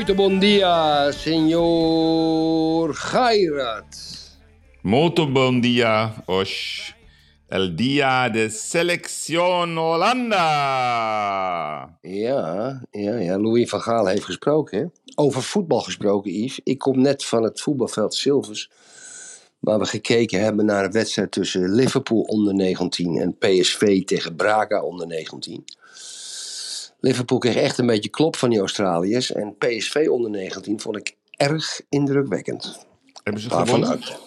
Muito bom dia, senor Gairat. Molto bom dia, Osh. El dia de selección Holanda. Ja, ja, ja, Louis van Gaal heeft gesproken. Hè? Over voetbal gesproken, Yves. Ik kom net van het voetbalveld Silvers. Waar we gekeken hebben naar een wedstrijd tussen Liverpool onder 19 en PSV tegen Braga onder 19. Liverpool kreeg echt een beetje klop van die Australiërs. En PSV onder 19 vond ik erg indrukwekkend. Hebben ze gewonnen? uit.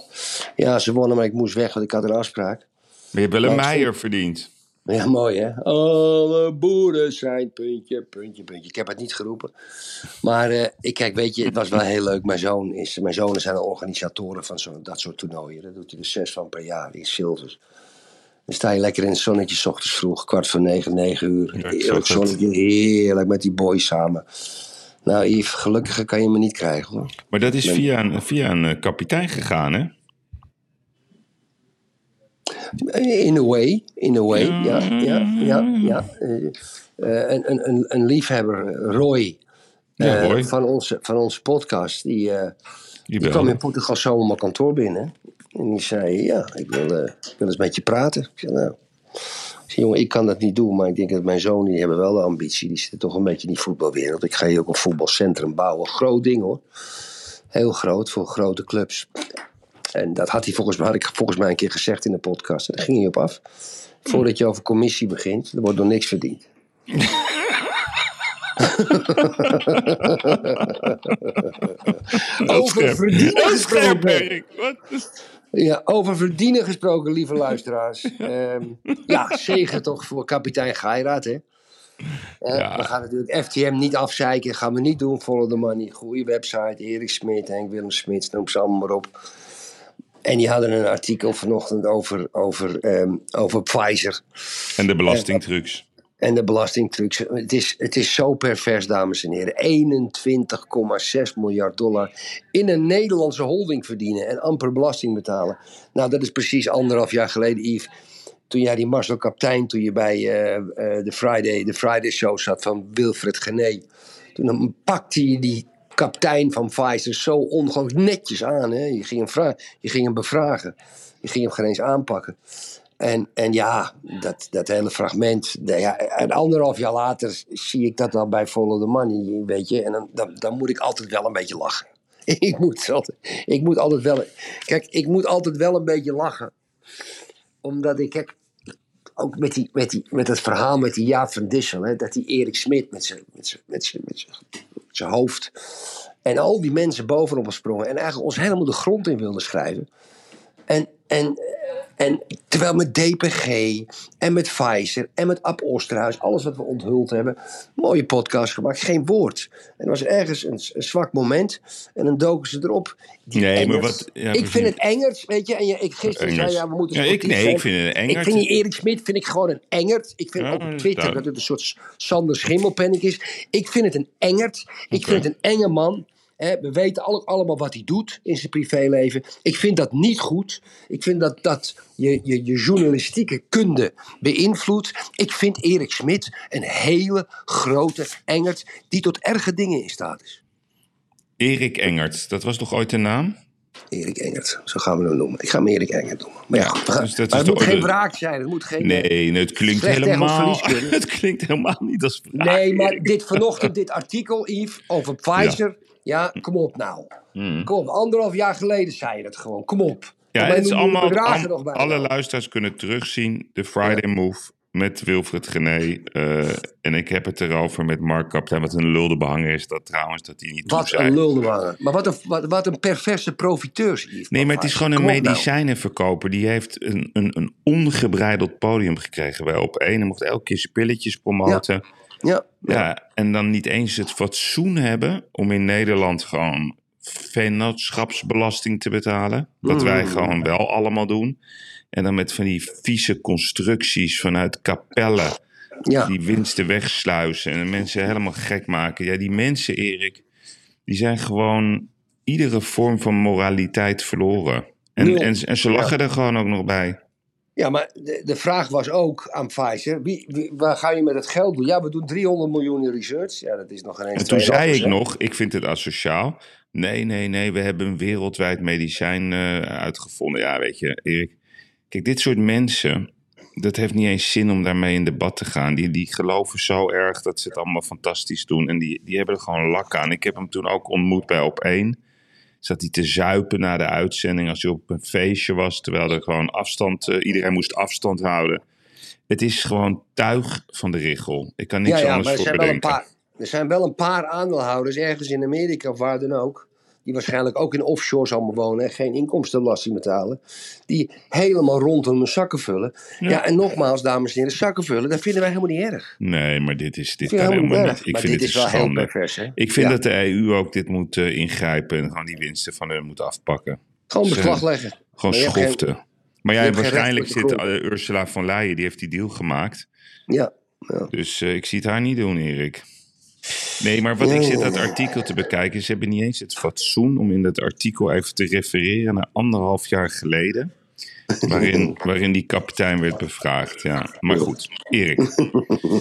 Ja, ze wonnen, maar ik moest weg, want ik had een afspraak. Maar je hebt wel een meijer verdiend. Ja, mooi hè. Alle boeren zijn puntje, puntje, puntje. Ik heb het niet geroepen. Maar eh, ik kijk, weet je, het was wel heel leuk. Mijn zoon is, mijn zonen zijn de organisatoren van zo, dat soort toernooien. Daar doet hij er zes van per jaar in Silvers. Dan sta je lekker in het zonnetje, s ochtends vroeg, kwart voor negen, negen uur. Ja, Heerlijk zonnetje, heerlijk met die boys samen. Nou Yves, gelukkiger kan je me niet krijgen hoor. Maar dat is via een, via een eh, kapitein gegaan, hè? In a way, in a way, ja, ja, ja. ja. Eh, eh, een, een, een, liefhebber, Roy, Ja, van, onze, van onze podcast, die, Die die kwam in Portugal zo op mijn kantoor binnen. En die zei, ja, ik wil, eh, ik wil eens met je praten. Ik zei, nou, ik zei, jongen, ik kan dat niet doen, maar ik denk dat mijn zoon, die hebben wel de ambitie. Die zitten toch een beetje in die voetbalwereld. Ik ga hier ook een voetbalcentrum bouwen. Groot ding hoor. Heel groot, voor grote clubs. En dat had, hij volgens mij, had ik volgens mij een keer gezegd in de podcast. En daar ging hij op af. Voordat je over commissie begint, er wordt nog niks verdiend. Over verdienen gesproken. Wat? Ja, over verdienen gesproken, lieve luisteraars. Ehm, ja, zegen toch voor kapitein Geiraat, hè? Eh, Ja. We gaan natuurlijk FTM niet afzeiken, gaan we niet doen. Follow the money, goede website. Erik Smit, Henk Willem Smits, noem ze allemaal maar op. En die hadden een artikel vanochtend over, over, ehm, over Pfizer En de belastingtrucs. En de belastingtrucs. Het is, het is zo pervers, dames en heren. 21,6 miljard dollar in een Nederlandse holding verdienen en amper belasting betalen. Nou, dat is precies anderhalf jaar geleden, Yves. Toen jij die Marcel Kaptein, toen je bij eh, de, Friday, de Friday Show zat van Wilfred Gené. Toen pakte je die kaptein van Pfizer zo ongelooflijk netjes aan. Hè? Je, ging hem je ging hem bevragen. Je ging hem geen eens aanpakken. En, en ja, dat, dat hele fragment. de- ja, anderhalf jaar later zie ik dat dan bij Follow the Money, weet je. En dan, dan, moet ik altijd wel een beetje lachen. Ik moet, altijd, ik moet altijd wel. Kijk, ik moet altijd wel een beetje lachen. Omdat ik, kijk, ook met, die, met, die, met het verhaal met die Jaap van Dissel, hè, dat die Erik Smit met zijn met met met zijn- hoofd. En al die mensen bovenop sprongen. En eigenlijk ons helemaal de grond in wilden schrijven. En, en, en terwijl met DPG en met Pfizer en met Ab Oosterhuis, alles wat we onthuld hebben, mooie podcast gemaakt, geen woord. En er was ergens een, een zwak moment en dan doken ze erop. Die Nee, maar wat- ja, ik precies. vind het Engers, weet je. En je, ik gisteren zei ja, we moeten Ja, ik, nee, zijn. ik vind het een Ik Engert. vind die Erik Smit vind ik gewoon een engert. Ik vind Ja, op Twitter dat het een soort Sander Schimmelpenning is. Ik vind het een engert. Ik vind het een enge man. We weten alle- allemaal wat hij doet in zijn privéleven. Ik vind dat niet goed. Ik vind dat dat je, je, je journalistieke kunde beïnvloedt. Ik vind Erik Smit een hele grote engert die tot erge dingen in staat is. Erik Engert, dat was toch ooit een naam? Erik Engert, zo gaan we hem noemen. Ik ga hem Erik Engert noemen. Maar ja, dus dat maar het moet de- geen de- wraak zijn. Het moet geen, Nee, nee, het klinkt helemaal. Het klinkt helemaal niet als. Nee, maar dit vanochtend, dit artikel, Yves, over Pfizer. Ja, kom op nou. Kom op, anderhalf jaar geleden zei je dat gewoon. Kom op. Ja, het is allemaal. bij. alle luisteraars kunnen terugzien. De Friday Move met Wilfred Gené. eh, en ik heb het erover met Mark Kaptein. Wat een lulde behanger is dat trouwens. Dat hij niet Wat een luldewanger. Maar wat een, wat, wat een perverse profiteur. Nee, maar het is gewoon een Kom nou. medicijnenverkoper. Die heeft een, een, een ongebreideld podium gekregen bij op één. Hij mocht elke keer zijn pilletjes promoten. Ja, Ja, en dan niet eens het fatsoen hebben om in Nederland gewoon vennootschapsbelasting te betalen. Wat Mm. wij gewoon wel allemaal doen. En dan met van die vieze constructies vanuit kapellen ja. die winsten wegsluizen en de mensen helemaal gek maken. Ja, die mensen, Erik, die zijn gewoon iedere vorm van moraliteit verloren. En, en, en ze lachen er gewoon ook nog bij. Ja, maar de, de vraag was ook aan Pfizer: wie, wie, waar ga je met het geld doen? Ja, we doen 300 miljoen in research. Ja, dat is nog geen eens. En toen zei ik 2,5%. nog, ik vind het asociaal. Nee, nee, nee, we hebben een wereldwijd medicijn eh, uitgevonden. Ja, weet je, Erik. Kijk, dit soort mensen, dat heeft niet eens zin om daarmee in debat te gaan. Die, die geloven zo erg dat ze het allemaal fantastisch doen. En die, die hebben er gewoon lak aan. Ik heb hem toen ook ontmoet bij Op 1. Zat hij te zuipen na de uitzending als hij op een feestje was. Terwijl er gewoon afstand, eh, iedereen moest afstand houden. Het is gewoon tuig van de richel. Ik kan niks Ja, ja, anders maar er voor zijn, wel een paar, er zijn wel een paar aandeelhouders ergens in Amerika of waar dan ook. Die waarschijnlijk ook in offshores allemaal wonen en geen inkomstenbelasting betalen. Die helemaal rondom hun zakken vullen. Ja. en nogmaals, dames en heren, zakken vullen, dat vinden wij helemaal niet erg. Nee, maar dit is dit kan helemaal helemaal niet. Ik Maar vind dit is wel heel pervers, hè? Ik vind Ja. dat de EU ook dit moet eh, ingrijpen en gewoon die winsten van hun moet afpakken. Gewoon beslag leggen. Gewoon Maar geen-. Maar geen waarschijnlijk zit eh, Ursula von Leyen, die heeft die deal gemaakt. Ja, ja. Dus eh, ik zie het haar niet doen, Erik. Nee, maar wat ik zit dat artikel te bekijken, ze hebben niet eens het fatsoen om in dat artikel even te refereren naar anderhalf jaar geleden. Waarin, waarin die kapitein werd bevraagd. Ja, maar goed, Erik.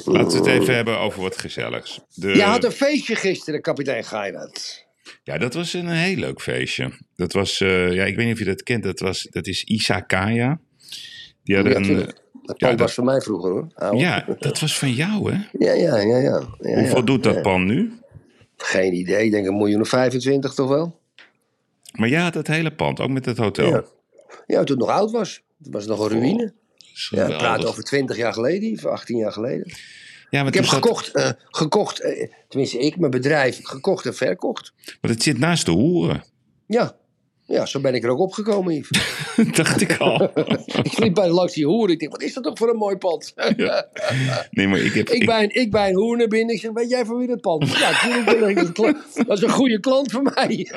Laten we het even hebben over wat gezelligs. De, Je had een feestje gisteren, kapitein Geirat. Ja, dat was een heel leuk feestje. Dat was, eh, ja, ik weet niet of je dat kent, dat, was, dat is Isakaya. Die hadden Ja, een, Dat ja, pand dat- was voor mij vroeger hoor. Ja, dat was van jou, hè? ja, ja, ja. ja. Ja, Hoeveel doet dat Ja. pan nu? Geen idee, ik denk een miljoen of 25 toch wel? Maar ja, dat hele pand, ook met het hotel. Ja. Ja, toen het nog oud was. Het was nog een ruïne. Ja, we praten over 20 jaar geleden, of 18 jaar geleden. Ja, maar Ik heb zat- gekocht, eh, gekocht eh, tenminste ik, mijn bedrijf, gekocht en verkocht. Want het zit naast de hoeren. Ja, ja zo ben ik er ook opgekomen, Yves. dacht ik al. ik liep bij langs die hoeren. Ik denk, wat is dat toch voor een mooi pand? Nee, maar ik heb... ik, bij een, ik bij een hoer naar binnen. Ik zeg, weet jij van wie dat pand is? Ja, natuurlijk ben ik een. Dat is een goede klant van mij.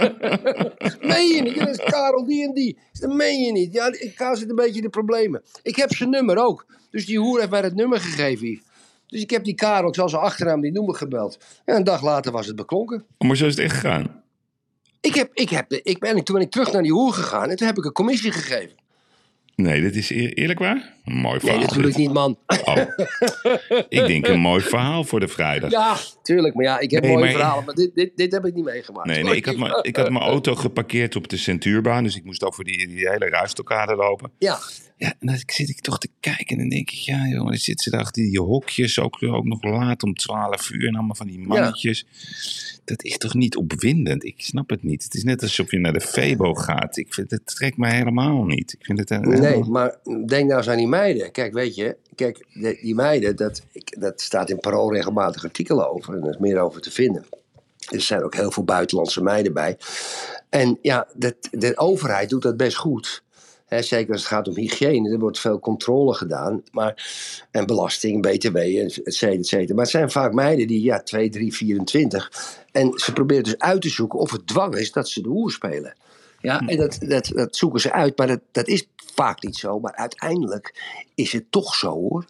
meen je niet? Dat is Karel die en die. Dat meen je niet. Ja, ik ga zit een beetje in de problemen. Ik heb zijn nummer ook. Dus die hoer heeft mij het nummer gegeven, Yves. Dus ik heb die Karel, ik zal zijn achternaam die noemen, gebeld. Ja, een dag later was het beklonken. Maar zo is het echt gegaan. Ik heb, ik heb, ik ben, toen ben ik terug naar die hoer gegaan en toen heb ik een commissie gegeven. Nee, dit is eer- eerlijk waar? Een mooi Nee, verhaal. natuurlijk dit. niet, man. Oh. ik denk een mooi verhaal voor de vrijdag. Ja, tuurlijk. Maar ja, ik heb Nee, mooie maar- verhalen, maar dit, dit, dit heb ik niet meegemaakt. Nee, nee ik, had mijn, ik had mijn auto geparkeerd op de Centuurbaan. Dus ik moest over die, die hele ruistokade lopen. Ja, Ja, en dan zit ik toch te kijken en dan denk ik, ja jongen, dan zitten ze daar achter die hokjes, ook, ook nog laat om 12 uur en allemaal van die mannetjes. Dat is toch niet opwindend? Ik snap het niet. Het is net alsof je naar de Febo gaat. Ik vind, het trekt mij helemaal niet. Ik vind het een, nee, maar denk nou eens aan die meiden. Kijk, weet je, kijk, die meiden, dat, dat staat in Parool regelmatig artikelen over. En er is meer over te vinden. Er zijn ook heel veel buitenlandse meiden bij. En ja, de, overheid doet dat best goed. Zeker als het gaat om hygiëne, er wordt veel controle gedaan. Maar, en belasting, btw, et cetera. Maar het zijn vaak meiden die, ja, 2, 3, 24. En ze proberen dus uit te zoeken of het dwang is dat ze de hoer spelen. Ja, en dat, dat, dat zoeken ze uit, maar dat, dat is vaak niet zo. Maar uiteindelijk is het toch zo hoor.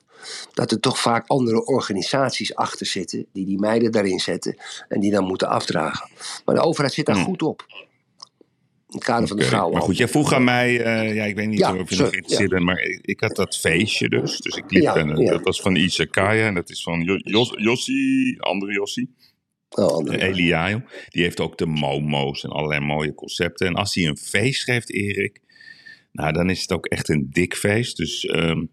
Dat er toch vaak andere organisaties achter zitten. die die meiden daarin zetten. en die dan moeten afdragen. Maar de overheid zit daar goed op. In het kader van de vrouwen. Maar goed, jij vroeg aan mij, eh, ja, ik weet niet Ja, of je nog geïnteresseerd bent, maar ik, ik had dat feestje dus. Dus ik liep Ja, en eh, ja. dat was van Isakaya en dat is van Jo- Jos, Jossie, andere Jossie. Oh, Eliaio. Die heeft ook de Momo's en allerlei mooie concepten. En als hij een feest geeft, Erik, nou dan is het ook echt een dik feest. Dus ehm,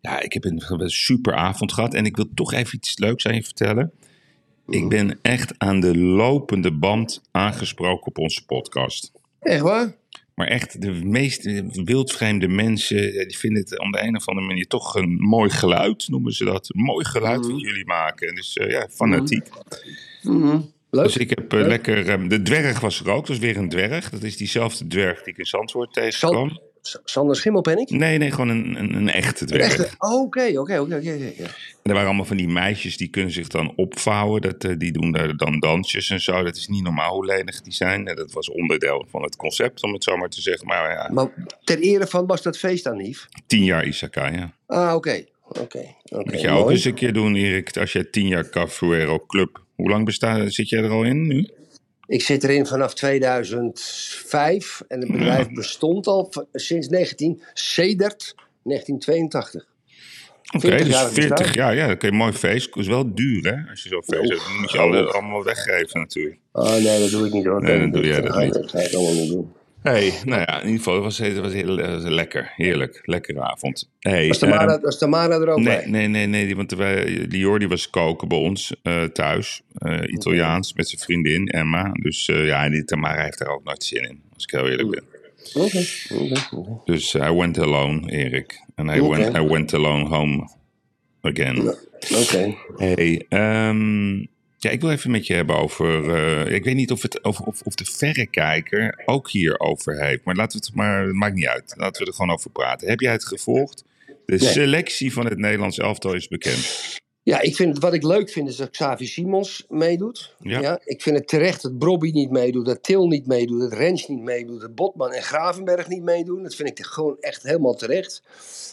ja, ik heb een, een super avond gehad. En ik wil toch even iets leuks aan je vertellen. Ik ben echt aan de lopende band aangesproken op onze podcast. Echt waar? Maar echt, de meest wildvreemde mensen, ja, die vinden het op de een of andere manier toch een mooi geluid, noemen ze dat. Een mooi geluid wat jullie maken. En dus eh, ja, fanatiek. Mhm. Leuk. Dus ik heb eh, lekker, eh, de dwerg was er ook, dat is weer een dwerg. Dat is diezelfde dwerg die ik in Zandvoort tegenkwam. Zand, S- Sander Schimmelpenninck? Nee, nee, gewoon een, een, een echte dwerg. Oh, Oké, oké, oké. er waren allemaal van die meisjes die kunnen zich dan opvouwen. Dat, eh, die doen daar dan dansjes en zo. Dat is niet normaal hoe lenig die zijn. En dat was onderdeel van het concept, om het zo maar te zeggen. Maar ja, Maar ter ere van was dat feest dan, Nief? tien jaar Isekai, ja. Ah, oké. Oké. oké. Moet je ook eens een keer doen, Erik. Als jij tien jaar Cafuero Club... Hoe lang bestaat, zit jij er al in nu? Ik zit erin vanaf 2005 en het bedrijf bestond al sinds 19, sedert 1982. Oké, 40 dus jaar 40 bestaan. jaar. Ja, een mooi feest. Dat is wel duur, hè? Als je zo'n feest hebt. Dan moet je alle, allemaal weggeven natuurlijk. Oh nee, dat doe ik niet hoor. Nee, dan doe jij dat niet. Dat ga ik allemaal niet doen. Hey, nou ja, in ieder geval, het was, het was heel was lekker. Heerlijk. Lekkere avond. Hey, Was Tamara, ehm, was Tamara er ook Nee, bij? nee, nee, nee, die- want wij, die Jordi was koken bij ons eh, thuis. eh, Italiaans, met zijn vriendin Emma. Dus eh, ja, en die Tamara heeft daar ook nooit zin in, als ik heel eerlijk ben. Oké, oké. Dus hij went alone, Erik. En hij Oké. went, I went alone home again. Oké. Hey, ehm, ja, ik wil even met je hebben over. eh, ik weet niet of, het, of, of, of de verrekijker ook hierover heeft. Maar laten we het maar. Het maakt niet uit. Laten we er gewoon over praten. Heb jij het gevolgd? De Nee. selectie van het Nederlands elftal is bekend. Ja, ik vind, wat ik leuk vind is dat Xavi Simons meedoet. Ja. Ja. ik vind het terecht dat Brobby niet meedoet, dat Til niet meedoet, dat Rens niet meedoet, dat Botman en Gravenberg niet meedoen. Dat vind ik gewoon echt helemaal terecht.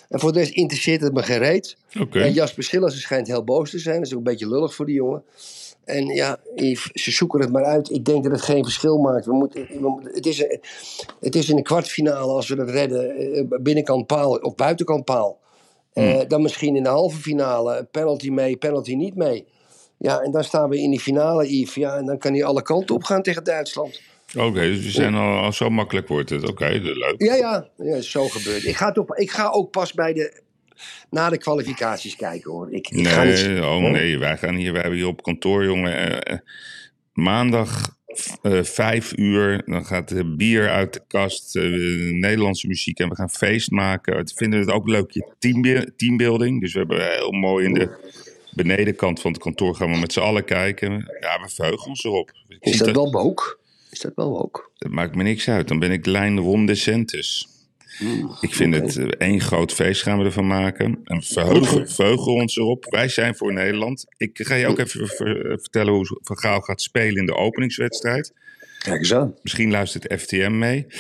En voor de rest interesseert het me geen reet. Oké. En Jasper Sillissen schijnt heel boos te zijn. Dat is ook een beetje lullig voor die jongen. En ja, Yves, ze zoeken het maar uit. Ik denk dat het geen verschil maakt. We moeten, we het, is het is in de kwartfinale, als we dat redden, eh, binnenkant paal of buitenkant paal. Eh, dan misschien in de halve finale, penalty mee, penalty niet mee. Ja, en dan staan we in die finale, Yves. Ja, en dan kan hij alle kanten op gaan tegen Duitsland. Oké, dus we zijn al, al zo makkelijk wordt het. Oké, leuk. Ja, ja, ja zo gebeurd. Ik ga, ik ga ook pas bij de, na de kwalificaties kijken hoor. Ik, ik ga niet, Nee, oh nee, wij gaan hier, wij hebben hier op kantoor, jongen. eh, eh, maandag eh, vijf uur, dan gaat de bier uit de kast, Nederlandse muziek en we gaan feest maken. We vinden het ook leuk, je teambe- teambuilding. Dus we hebben heel mooi in de benedenkant van het kantoor gaan we met z'n allen kijken. Ja, we verheugen ons erop. Is dat wel woke? Is dat wel woke? dat maakt me niks uit. Dan ben ik lijn Ron DeSantis. Ik vind het eh, één groot feest gaan we ervan maken. En verheugen, verheugen ons erop. Wij zijn voor Nederland. Ik ga je ook even ver- eh, vertellen hoe Van Gaal gaat spelen in de openingswedstrijd. Kijk eens aan. Misschien luistert FTM mee.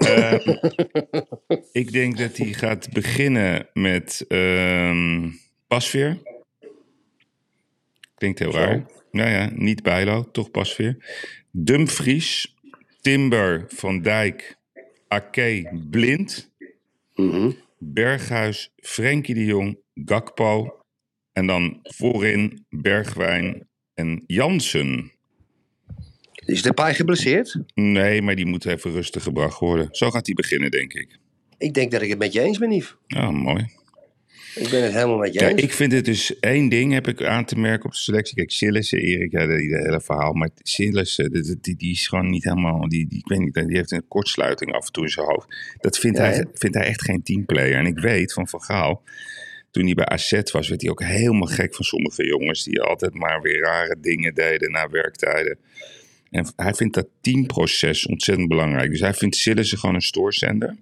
Ehm, ik denk dat hij gaat beginnen met ehm Pasveer. Klinkt heel Zo. raar. Nou ja, niet Bijlo, toch Pasveer. Dumfries, Timber, Van Dijk, Ake, Blind. Mhm. Berghuis, Frenkie de Jong, Gakpo. En dan voorin Bergwijn en Jansen. Is de paai geblesseerd? Nee, maar die moet even rustig gebracht worden. Zo gaat hij beginnen, denk ik. Ik denk dat ik het met je eens ben, Yves. Ja, mooi. Ik ben het helemaal met je Ja, ik vind het dus één ding heb ik aan te merken op de selectie. Kijk, Sillissen, Erik, ja, dat hele verhaal. Maar Sillissen, die, die, die is gewoon niet helemaal... Die, die, ik weet niet, die heeft een kortsluiting af en toe in zijn hoofd. Dat vindt, Ja, hij, vindt hij echt geen teamplayer. En ik weet van Van Gaal, toen hij bij AZ was... werd hij ook helemaal gek van sommige jongens... die altijd maar weer rare dingen deden na werktijden. En hij vindt dat teamproces ontzettend belangrijk. Dus hij vindt Sillissen gewoon een stoorzender.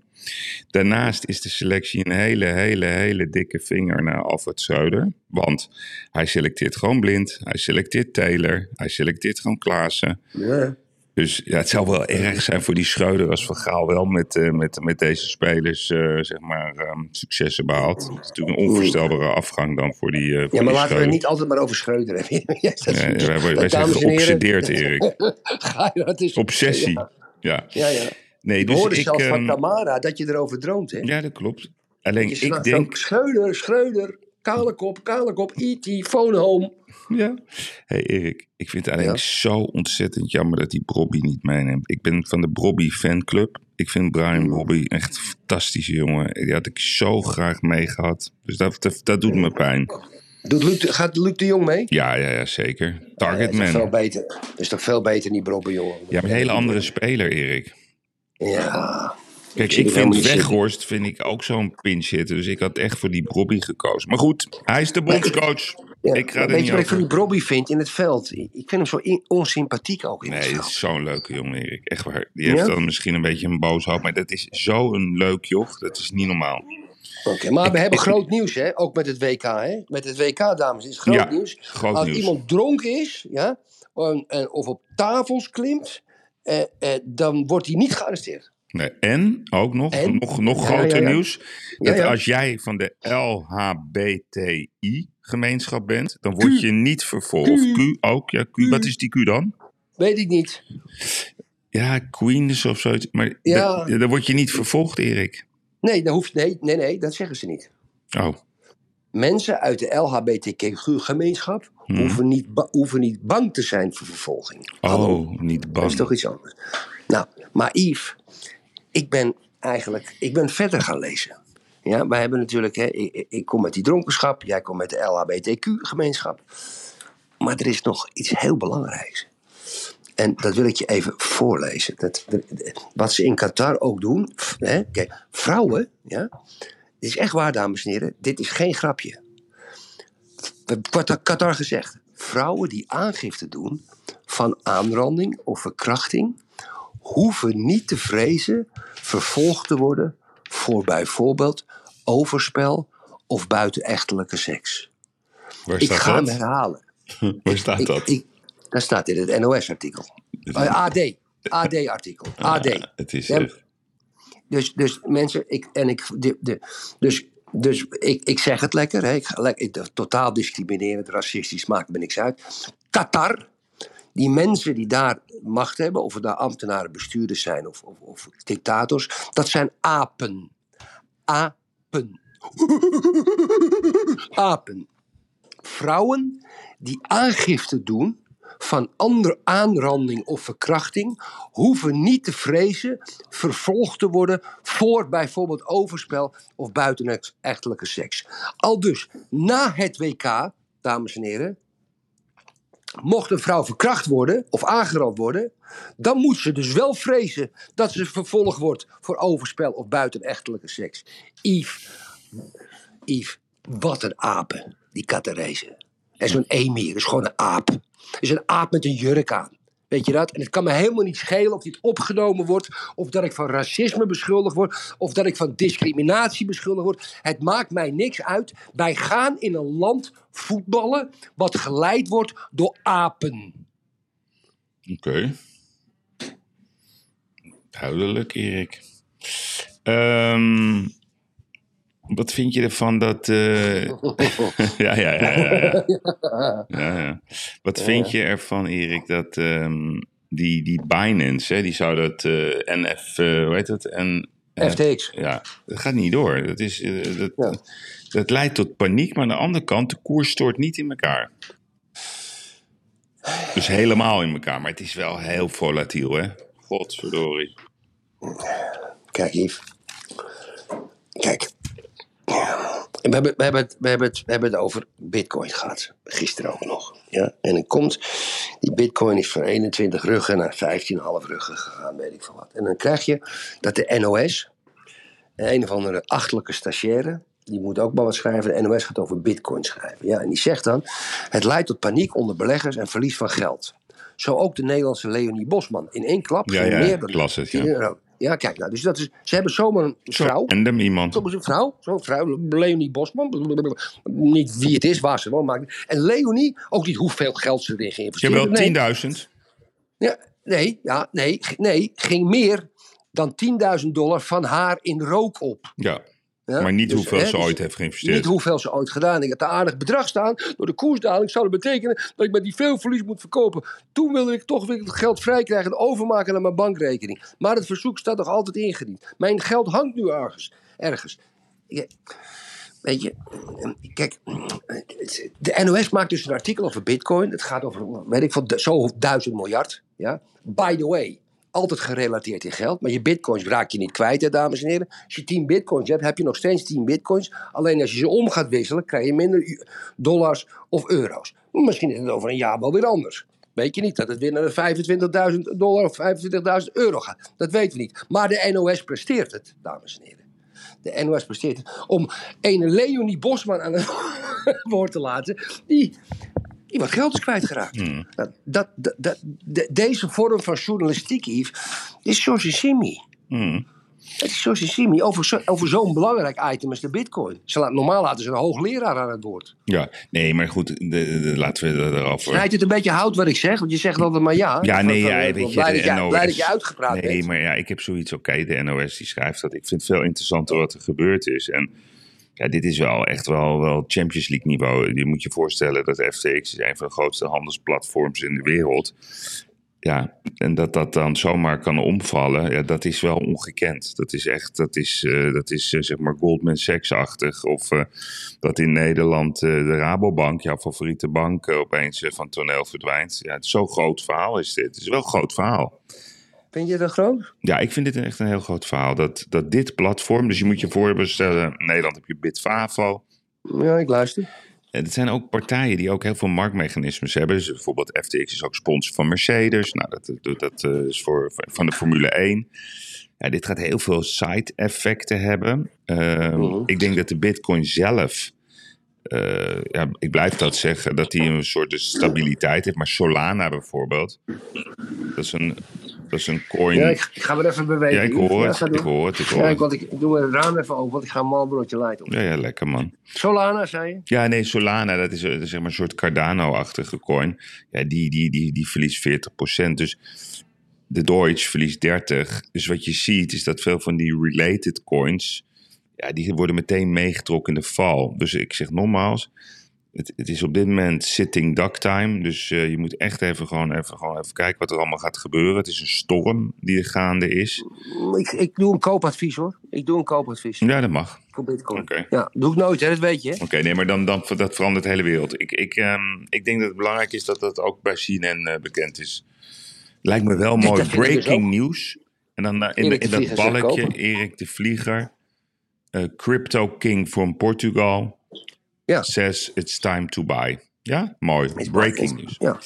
Daarnaast is de selectie een hele, hele, hele dikke vinger naar Alfred Schreuder. Want hij selecteert gewoon blind. Hij selecteert Taylor. Hij selecteert gewoon Klaassen. Ja. Dus ja, het zou wel erg zijn voor die Schreuder als Van Gaal wel met, eh, met, met deze spelers eh, zeg maar, ehm, successen behaalt. Het is natuurlijk een onvoorstelbare afgang dan voor die, voor ja, maar laten we het niet altijd maar over Schreuder hebben. Ja, Ja, wij, wij zijn geobsedeerd, Erik. Ga je dat is Obsessie. Ja, Ja. ja. Ja. Nee, dus hoorde ik... zelfs van ehm, Tamara dat je erover droomt. Hè? ja, dat klopt. Alleen ik denk... Schreuder, Schreuder, kale kop, kale kop, E.T., phone home. Ja. hey Erik, ik vind het eigenlijk zo ontzettend jammer dat die Brobby niet meeneemt. Ik ben van de Brobby fanclub. Ik vind Brian Brobby echt een fantastische jongen. Die had ik zo graag meegehad. Dus dat, dat, dat doet me pijn. Doet Luc, gaat Luc de Jong mee? Ja, ja, ja zeker. dat, Target is toch veel beter, is toch veel beter dan die jongen. Ja, maar een hele andere speler, Erik. Ja. Kijk, ik vind. Weghorst vind ik ook zo'n pinch hitter. Dus ik had echt voor die Brobby gekozen. Maar goed, hij is de bondscoach. Ja. Ik ga er Weet je wat ik van die Bobby vind in het veld? Ik vind hem zo onsympathiek ook in Nee, het veld. is zo'n leuke jongen, Erik. Echt waar. Die heeft Ja? dan misschien een beetje een boos hoofd, maar dat is zo'n leuk joch. Dat is niet normaal. Oké, maar we hebben groot nieuws, hè? Ook met het WK, hè? Met het WK, dames, is groot Ja, nieuws. groot Als nieuws. iemand dronken is, ja, en, en- of op tafels klimt, eh, eh, dan wordt hij niet gearresteerd. Nee. En ook nog, En? nog, nog groter ja, ja. nieuws. Dat als jij van de LHBTI-gemeenschap bent, dan word je niet vervolgd. Q. Q ook, ja, Q. Wat is die Q dan? Weet ik niet. Ja, Queens of zoiets. Maar dan word je niet vervolgd, Erik. Nee, dat hoeft, nee, nee, nee, dat zeggen ze niet. Oh, Mensen uit de LHBTQ-gemeenschap Hmm. hoeven, niet hoeven niet bang te zijn voor vervolging. Hallo. oh niet Dat bang. is toch iets anders. Nou, maar Yves, ik ben eigenlijk ik ben verder gaan lezen. Ja, wij hebben natuurlijk, hè, ik, ik- kom met die dronkenschap, jij komt met de LHBTQ-gemeenschap. Maar er is nog iets heel belangrijks. En dat wil ik je even voorlezen. Dat, wat ze in Qatar ook doen. Hè, kijk, vrouwen, ja. Dit is echt waar, dames en heren. Dit is geen grapje. Wat had Qatar gezegd? Vrouwen die aangifte doen van aanranding of verkrachting. hoeven niet te vrezen vervolgd te worden voor bijvoorbeeld overspel of buitenechtelijke seks. Waar Ik staat ga hem herhalen. Waar staat Ik, dat? ik, dat staat in het NOS-artikel. AD. AD-artikel. AD. Het is echt... Dus, dus mensen, ik, en ik, de, dus, dus ik, ik zeg het lekker, hè, ik, ik, totaal discriminerend, racistisch, maakt me niks uit. Qatar, die mensen die daar macht hebben, of het daar ambtenaren, bestuurders zijn of, of, of dictators, dat zijn apen. Apen. Apen. Vrouwen die aangifte doen van andere aanranding of verkrachting, hoeven niet te vrezen vervolgd te worden voor bijvoorbeeld overspel of buitenechtelijke seks. Al dus, na het WK, dames en heren, mocht een vrouw verkracht worden of aangerand worden, dan moet ze dus wel vrezen dat ze vervolgd wordt voor overspel of buitenechtelijke seks. Yves, Yves, wat een apen, die Qatarezen. En zo'n emir is gewoon een aap. Is een aap met een jurk aan. Weet je dat? En het kan me helemaal niet schelen of dit opgenomen wordt, of dat ik van racisme beschuldigd word, of dat ik van discriminatie beschuldigd word. Het maakt mij niks uit. Wij gaan in een land voetballen wat geleid wordt door apen. Oké. Duidelijk, Erik. Ehm, wat vind je ervan dat... eh, ja, ja, ja, ja, ja. ja, ja. Wat vind je ervan, Erik, dat ehm, die, die Binance, hè, die zou dat eh, NF, eh, hoe heet het? En, FTX. ja, dat gaat niet door. Dat, is, dat, dat leidt tot paniek, maar aan de andere kant, de koers stort niet in elkaar. Dus helemaal in elkaar, maar het is wel heel volatiel, hè? Godverdorie. Kijk, Yves. Kijk. We hebben, we, hebben het, we, hebben het, we hebben het over bitcoin gehad. Gisteren ook nog. Ja? En dan komt... Die bitcoin is van 21 ruggen naar 15,5 ruggen gegaan. Weet ik veel wat. En dan krijg je dat de NOS... Een of andere achtelijke stagiaire... Die moet ook maar wat schrijven. De NOS gaat over bitcoin schrijven. Ja, en die zegt dan... Het leidt tot paniek onder beleggers en verlies van geld. Zo ook de Nederlandse Leonie Bosman. In één klap Ja, meer dan ik las het, 10 ja. Ja, kijk nou. Dus dat is, ze hebben zomaar een vrouw. Random iemand. Soms een vrouw, zo'n vrouw, Leonie Bosman. Niet wie het is, waar ze woont. maakt. En Leonie, ook niet hoeveel geld ze erin geïnvesteerd Jawel, nee, 10.000. ja, nee, ja, nee, nee, ging meer dan 10.000 dollar van haar in rook op. Ja, Ja? maar niet Dus, hoeveel hè, ze dus ooit heeft geïnvesteerd. Niet hoeveel ze ooit gedaan. Ik had een aardig bedrag staan. Door de koersdaling zou dat betekenen dat ik met die veel verlies moet verkopen. Toen wilde ik toch weer het geld vrij krijgen en overmaken naar mijn bankrekening. Maar het verzoek staat nog altijd ingediend. Mijn geld hangt nu ergens. ergens. Ja, Weet je, kijk, de NOS maakt dus een artikel over bitcoin. Het gaat over, weet ik veel, zo duizend miljard. Ja? By the way, altijd gerelateerd in geld. Maar je bitcoins raak je niet kwijt, hè, dames en heren. Als je 10 bitcoins hebt, heb je nog steeds 10 bitcoins. Alleen als je ze om gaat wisselen, krijg je minder dollars of euro's. Misschien is het over een jaar wel weer anders. Weet je niet dat het weer naar de 25.000 dollar of 25.000 euro gaat. Dat weten we niet. Maar de NOS presteert het, dames en heren. De NOS presteert het om ene Leonie Bosman aan het, woord te laten, die, wat geld is kwijtgeraakt. Hmm. Dat, dat, dat, dat- de- deze vorm van journalistiek, Yves, is Simi. Hmm. Het is Simi over, zo- over zo'n belangrijk item als de bitcoin. Ze laat, normaal laten ze een hoogleraar aan het woord. Ja, nee, maar goed, de, de- laten we erover. Snijdt het een beetje hout wat ik zeg? Want je zegt altijd maar ja. Ja, nee, ja, weet je, blij, de dat je, NOS. blij dat je uitgepraat Nee, bent. maar ja, ik heb zoiets, oké, de NOS die schrijft dat. Ik vind het veel interessanter wat er gebeurd is. En ja, dit is wel echt wel, wel Champions League niveau. Je moet je voorstellen dat FTX is een van de grootste handelsplatforms in de wereld. Ja, en dat dat dan zomaar kan omvallen, ja, dat is wel ongekend. Dat is echt, dat is, eh, dat is eh, zeg maar Goldman Sachs-achtig. Of eh, dat in Nederland de Rabobank, jouw favoriete bank, opeens van toneel verdwijnt. Ja, zo'n groot verhaal is dit. Het is wel een groot verhaal. Vind je dat groot? Ja, ik vind dit echt een heel groot verhaal. Dat, dat dit platform, dus je moet je voorstellen, in Nederland heb je Bitfavo. Ja, ik luister. En het zijn ook partijen die ook heel veel marktmechanismes hebben. Dus bijvoorbeeld FTX is ook sponsor van Mercedes. Nou, dat, dat, dat eh, is voor, van de Formule 1. Ja, dit gaat heel veel side-effecten hebben. Ehm, Mhm. Ik denk dat de Bitcoin zelf, eh, ja, ik blijf dat zeggen, dat die een soort de stabiliteit heeft. Maar Solana bijvoorbeeld, dat is een, dat is een coin. Ja, ik, ik ga weer even bewegen. Ja, ik hoor het. Ik hoor het. Ik hoor Ja, het. want ik, doe het raam even open, want ik ga een malbroodje light op. Ja, ja, lekker man. Solana, zei je? Ja, nee, Solana, dat is, dat is zeg maar een soort Cardano-achtige coin. Ja, die, die, die, die verliest 40%. Dus de Deutsche verliest 30%. Dus wat je ziet is dat veel van die related coins... Ja, die worden meteen meegetrokken in de val. Dus ik zeg nogmaals... Het, het is op dit moment sitting duck time. Dus eh, je moet echt even gewoon, even gewoon even kijken wat er allemaal gaat gebeuren. Het is een storm die er gaande is. Ik, ik doe een koopadvies hoor. Ik doe een koopadvies Ja, dat mag. voor Bitcoin. Oké. Ja, doe ik nooit, hè? dat weet je. Oké, nee, maar dan, dan dat verandert de hele wereld. Ik, ik, ehm, ik denk dat het belangrijk is dat dat ook bij CNN eh, bekend is. Lijkt me wel mooi. dus Breaking news. En dan eh, in, in dat balkje. Erik de Vlieger, Crypto King from Portugal, Ja. says it's time to buy. Ja, mooi. Breaking news. Ja.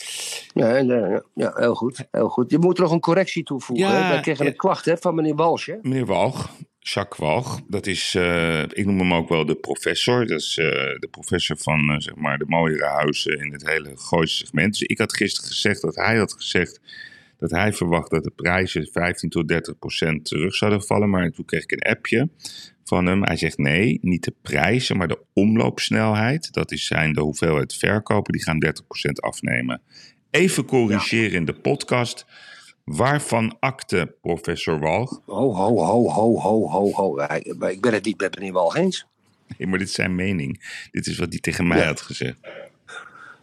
Ja, en, eh, ja, ja, heel goed. Heel goed. Je moet er nog een correctie toevoegen. Ja? Wij kregen ja. een klacht hè, van meneer Walsh. Hè? Meneer Walg, Jacques Walg, dat is, eh, ik noem hem ook wel de professor. Dat is eh, de professor van eh, zeg maar de mooiere huizen in het hele Gooise segment. Dus ik had gisteren gezegd dat hij had gezegd dat hij verwacht dat de prijzen 15 tot 30 procent terug zouden vallen. Maar toen kreeg ik een appje van hem. Hij zegt nee, niet de prijzen, maar de omloopsnelheid. Dat is zijn de hoeveelheid verkopen, die gaan 30 procent afnemen. Even corrigeren in de podcast. Waarvan akte professor Walg? Ho, ho, ho, ho, ho, ho, ho. Ik ben het niet met meneer Walsh eens. Nee, maar dit is zijn mening. Dit is wat hij tegen mij Ja. had gezegd.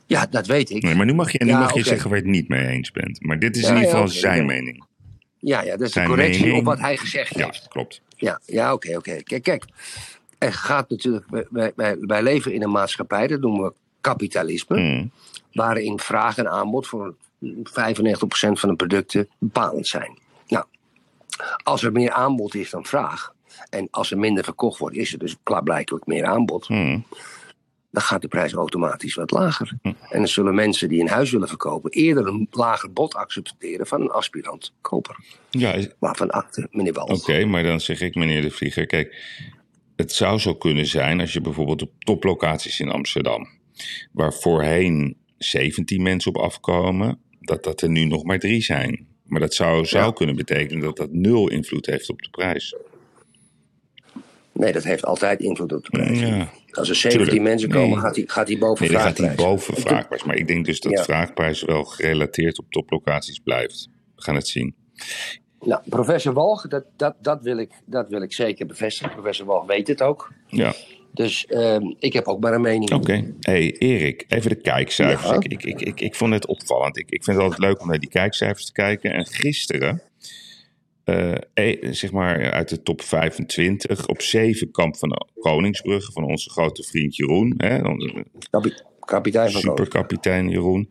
Ja, dat weet ik. Nee, maar nu mag je, nu Ja, mag je zeggen waar je het niet mee eens bent. Maar dit is Ja, in ieder ja, geval zijn ja. mening. Ja, ja, dat is een Zijn correctie mening. op wat hij gezegd Ja, heeft. klopt. Ja, ja oké, oké. Kijk, kijk. Er gaat natuurlijk, wij- wij, wij, wij leven in een maatschappij, dat noemen we kapitalisme, Mm. waarin vraag en aanbod voor 95% van de producten bepalend zijn. Nou, als er meer aanbod is dan vraag, en als er minder verkocht wordt, is er dus klaarblijkelijk meer aanbod, Mm. Dan gaat de prijs automatisch wat lager. En dan zullen mensen die een huis willen verkopen eerder een lager bod accepteren van een aspirant koper. Ja, is- Waarvan akte meneer Wals. oké, maar dan zeg ik, meneer de Vlieger, kijk, het zou zo kunnen zijn als je bijvoorbeeld op toplocaties in Amsterdam, waar voorheen 17 mensen op afkomen, dat dat er nu nog maar drie zijn. Maar dat zou, zou Ja. kunnen betekenen dat dat nul invloed heeft op de prijs. Nee, dat heeft altijd invloed op de prijs. Ja. Als er 17 Tuurlijk. mensen komen, Nee. gaat hij gaat die boven Nee, dan gaat vraagprijs. hij boven vraagprijs. Maar ik denk dus dat Ja. vraagprijs wel gerelateerd op toplocaties blijft. We gaan het zien. Nou, professor Walg, dat, dat, dat, wil ik, dat wil ik zeker bevestigen. Professor Walg weet het ook. Ja, Dus ehm, ik heb ook maar een mening. oké. hey, Erik, even de kijkcijfers. Ja. Ik, ik, ik, ik, ik vond het opvallend. Ik, ik vind het altijd leuk om naar die kijkcijfers te kijken. En gisteren, eh, eh, zeg maar uit de top 25, op 7 kamp van Koningsbrugge van onze grote vriend Jeroen. Hè, onze Kapi- kapitein van superkapitein Jeroen.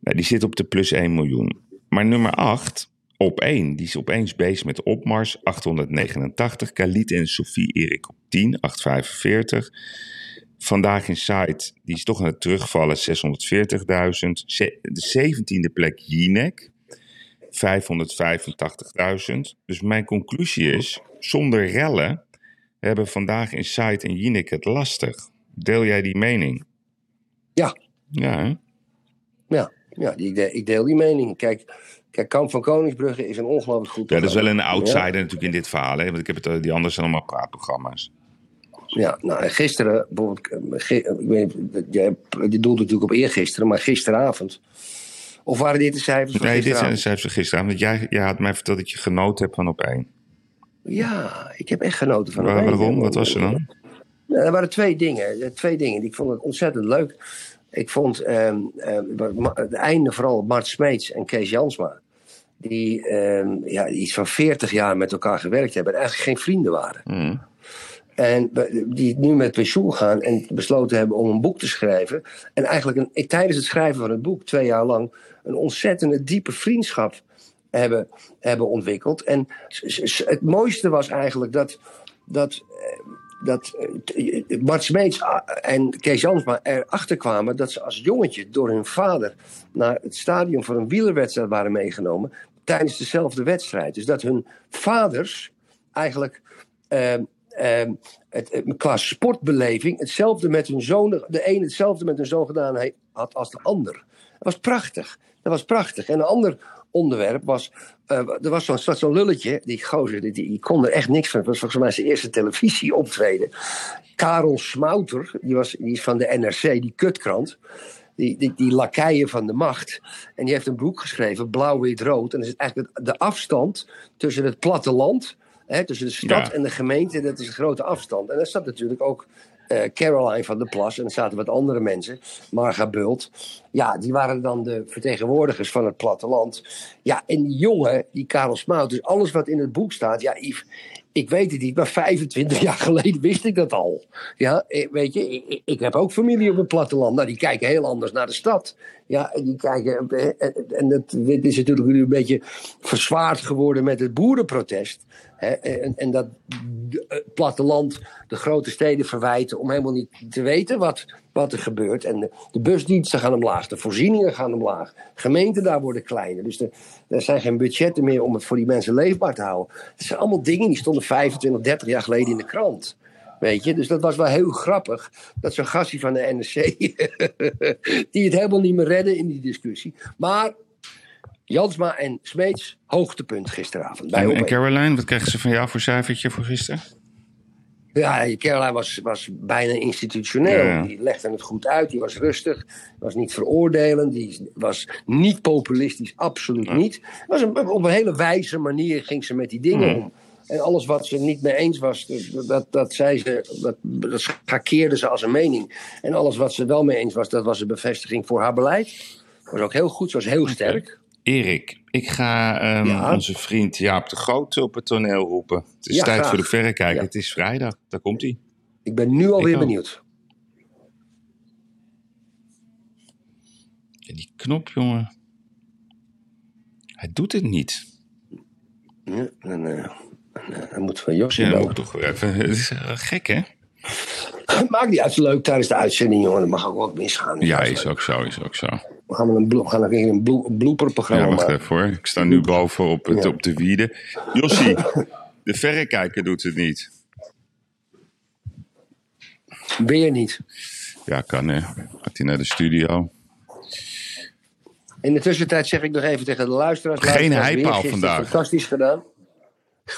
Nou, die zit op de plus 1 miljoen. Maar nummer 8, op 1, die is opeens bezig met opmars, 889. Khalid en Sophie Erik op 10, 845. Vandaag in site, die is toch aan het terugvallen, 640.000. Ze- De 17e plek Jinek, 585.000. Dus mijn conclusie is, zonder rellen hebben vandaag in site en Jinek het lastig. Deel jij die mening? Ja. Ja, hè? Ja, ja die, de- ik deel die mening. Kijk, kijk, Kamp van Koningsbrugge is een ongelooflijk goed Ja, dat is wel een outsider natuurlijk in dit verhaal. Hè? Want ik heb het, eh, die anderen zijn allemaal praatprogramma's. Ja, nou, en gisteren, bijvoorbeeld, eh, ik je doelt natuurlijk op eergisteren, maar gisteravond. Of waren dit de cijfers van Nee, dit zijn de cijfers van gisteravond. Want jij, jij had mij verteld dat je genoten hebt van op één. Ja, ik heb echt genoten van Waar- het waarom? Wat was er dan? Er waren twee dingen. eh, Twee dingen. die Ik vond het ontzettend leuk. Ik vond ehm, ehm, het einde vooral Mart Smeets en Kees Jansma. Die ehm, ja, iets van 40 jaar met elkaar gewerkt hebben. En eigenlijk geen vrienden waren. Hm. En die nu met pensioen gaan en besloten hebben om een boek te schrijven. En eigenlijk een, tijdens het schrijven van het boek, twee jaar lang, een ontzettende diepe vriendschap hebben, hebben ontwikkeld. En het mooiste was eigenlijk dat, dat, eh, dat eh, Bart ah, en Kees Jansma erachter kwamen dat ze als jongetje door hun vader naar het stadion voor een wielerwedstrijd waren meegenomen tijdens dezelfde wedstrijd. Dus dat hun vaders eigenlijk ehm, ehm, het, het- qua sportbeleving hetzelfde met hun zoon, de een hetzelfde met hun zoon gedaan had als de ander. Dat was prachtig. Dat was prachtig. En een ander onderwerp was, eh, er was zo'n lulletje, die gozer, die, die kon er echt niks van. Was volgens mij zijn eerste televisieoptreden. Karel Smouter, die, was, die is van de NRC, die kutkrant. Die, die, die van de macht. En die heeft een boek geschreven, Blauw, Wit, Rood. En dat is eigenlijk de afstand tussen het platteland, hè, tussen de stad Ja. en de gemeente, dat is een grote afstand. En daar zat natuurlijk ook eh, Caroline van der Plas. En er zaten wat andere mensen, Marga Bult. Ja, die waren dan de vertegenwoordigers van het platteland. Ja, en die jongen, die Karel Smout, dus alles wat in het boek staat. Ja, Yves, ik weet het niet, maar 25 jaar geleden wist ik dat al. Ja, eh, weet je, ik, ik- ik heb ook familie op het platteland. Nou, die kijken heel anders naar de stad. Ja, die kijken. eh, En, en dat, dit is natuurlijk nu een beetje verzwaard geworden met het boerenprotest. Hè, en, en dat het platteland de grote steden verwijten om helemaal niet te weten wat, wat er gebeurt. En de, busdiensten gaan omlaag, de voorzieningen gaan omlaag. Gemeenten daar worden kleiner. Dus er zijn geen budgetten meer om het voor die mensen leefbaar te houden. Het zijn allemaal dingen die stonden 25, 30 jaar geleden in de krant. Weet je, dus dat was wel heel grappig. Dat zo'n gastie van de NRC. die het helemaal niet meer redden in die discussie. Maar Jansma en Smeets, hoogtepunt gisteravond. Bij En. Caroline, wat krijgen ze van jou voor cijfertje voor gisteren? Ja, Caroline was, was bijna institutioneel. Ja. Die legde het goed uit, die was rustig, was niet veroordelend, die was niet populistisch, absoluut niet. Was een, op een hele wijze manier ging ze met die dingen Hmm. om. En alles wat ze niet mee eens was, dat, dat, dat zei ze, dat, dat schakeerde ze als een mening. En alles wat ze wel mee eens was, dat was een bevestiging voor haar beleid. Was ook heel goed, ze was heel sterk. Erik, ik ga ehm, Ja? onze vriend Jaap de Groot op het toneel roepen. Het is Ja, tijd graag. voor de verrekijker. Ja. Het is vrijdag, daar komt hij. Ik ben nu alweer benieuwd. En die knop, jongen. Hij doet het niet. Ja, dan, eh, dan, eh, moeten we Josje Ja, moet ik toch even. Het is eh, gek, hè? Maakt niet uit, leuk tijdens de uitzending, jongen. Dat mag ook wat misgaan. Ja, is ook zo, is ook zo. We gaan, een, we gaan een een blo- blooperprogramma Ja, wacht even hoor. Ik sta nu boven op, het, Ja. op de wiede. Jossie, de verrekijker doet het niet. Weer niet. Ja, kan hè. Gaat hij naar de studio? In de tussentijd zeg ik nog even tegen de luisteraars. Geen luisteraars, heipaal vandaag. Fantastisch gedaan.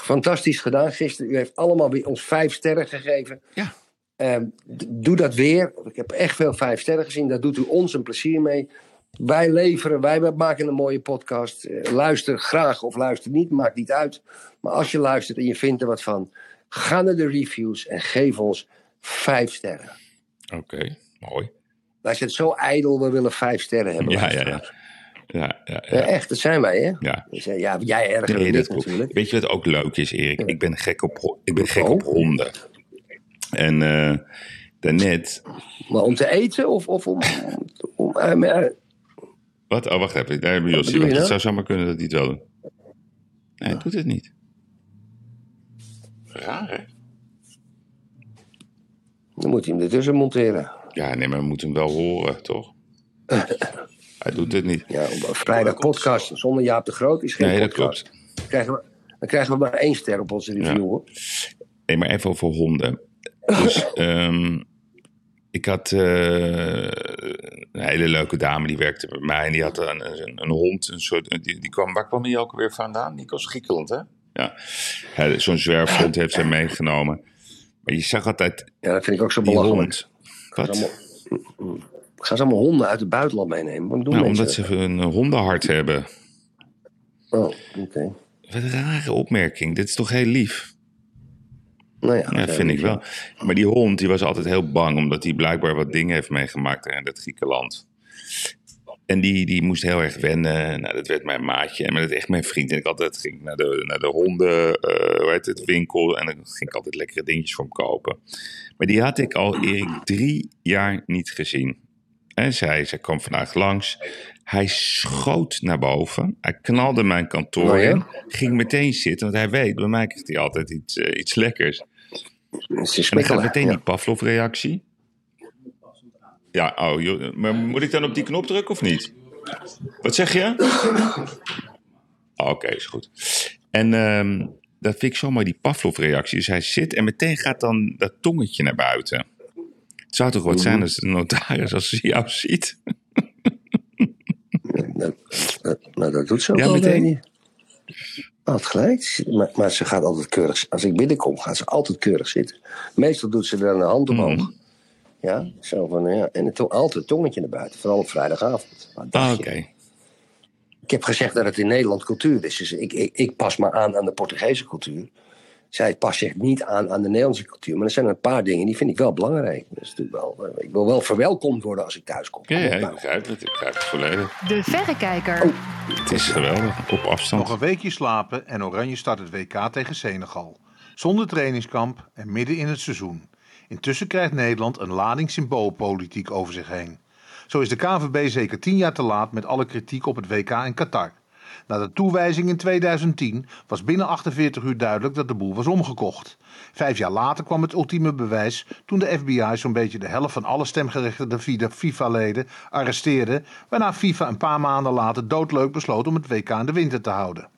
Fantastisch gedaan gisteren. U heeft allemaal weer ons vijf sterren gegeven. Ja. Ehm, doe dat weer. Ik heb echt veel vijf sterren gezien. Daar doet u ons een plezier mee. Wij leveren, wij maken een mooie podcast. Eh, luister graag of luister niet, maakt niet uit. Maar als je luistert en je vindt er wat van, ga naar de reviews en geef ons vijf sterren. Oké, mooi. Wij zijn zo ijdel, we willen vijf sterren hebben. Ja, ja, ja. Ja, ja, Ja, ja. echt, dat zijn wij, hè? ja. Dus, eh, ja, jij erger Nee, dat natuurlijk. Weet je wat ook leuk is, Erik? Ik ben gek op, ik ben gek Oh. op honden. En eh daarnet... Maar om te eten of, of om... om eh, maar, Wat? Oh, wacht even. Daar hebben we Jossie. bedoel je Want het nou? zou zomaar kunnen dat hij het wel doet. Nee, hij doet het niet. Raar, hè? dan moet hij hem ertussen monteren. Ja, nee, maar we moeten hem wel horen, toch? hij doet het niet. Ja, vrijdag podcast zonder Jaap de Groot is geen Nee, dat podcast. klopt. Dan krijgen, we, dan krijgen we maar één ster op onze review, Ja. hoor. Nee, maar even over honden. Dus ehm, ik had eh, een hele leuke dame die werkte bij mij. En die had een, een, een hond. Een soort, die, die kwam, waar kwam die ook weer vandaan? Die was Griekenland, hè? Ja. ja Zo'n zwerfhond heeft zij meegenomen. Maar je zag altijd. Ja, dat vind ik ook zo belachelijk. Wat? Gaan ze allemaal honden uit het buitenland meenemen? Wat doen nou, omdat ze een hondenhart hebben. Oh, oké. Wat een rare opmerking. Dit is toch heel lief? Nou ja, ja vind ik wel. Maar die hond die was altijd heel bang, omdat hij blijkbaar wat dingen heeft meegemaakt in dat Griekenland. En die, die moest heel erg wennen. Nou, dat werd mijn maatje. En dat echt mijn vriend. En ik altijd ging naar de, naar de honden, uh, hoe heet het, winkel. En dan ging ik altijd lekkere dingetjes voor hem kopen. Maar die had ik al, Erik, drie jaar niet gezien. En zij, zij kwam vandaag langs. Hij schoot naar boven. Hij knalde mijn kantoor oh in. Ging meteen zitten, want hij weet, bij mij krijgt hij altijd iets, uh, iets lekkers. En dan gaat meteen die Pavlov-reactie. Ja, oh, joh, maar moet ik dan op die knop drukken of niet? Wat zeg je? Oké, is goed. En um, dat vind ik zo mooi, die Pavlov-reactie. Dus hij zit en meteen gaat dan dat tongetje naar buiten. Het zou toch wat zijn als de notaris als ze jou ziet? Nou, dat doet ze ook ja, meteen. niet. Had gelijk. Maar, maar, ze gaat altijd keurig. Als ik binnenkom, gaat ze altijd keurig zitten. Meestal doet ze dan een hand omhoog. Mm. Ja, zo van, ja. En het, altijd tongetje naar buiten, vooral op vrijdagavond. Ah, oké. Ik heb gezegd dat het in Nederland cultuur is. Dus ik, ik, ik pas me aan aan de Portugese cultuur. Zij past zich niet aan aan de Nederlandse cultuur. Maar er zijn een paar dingen die vind ik wel belangrijk. Dus wel, ik wil wel verwelkomd worden als ik thuis kom. Ja, ja ik begrijp het. Ik begrijp het volledig. De verrekijker. Oh. Het is geweldig, op afstand. Nog een weekje slapen en Oranje start het WK tegen Senegal. Zonder trainingskamp en midden in het seizoen. Intussen krijgt Nederland een lading symboolpolitiek over zich heen. Zo is de KVB zeker tien jaar te laat met alle kritiek op het WK in Qatar. Na de toewijzing in 2010 was binnen 48 uur duidelijk dat de boel was omgekocht. Vijf jaar later kwam het ultieme bewijs toen de FBI zo'n beetje de helft van alle stemgerechtigde FIFA-leden arresteerde, waarna FIFA een paar maanden later doodleuk besloot om het WK in de winter te houden.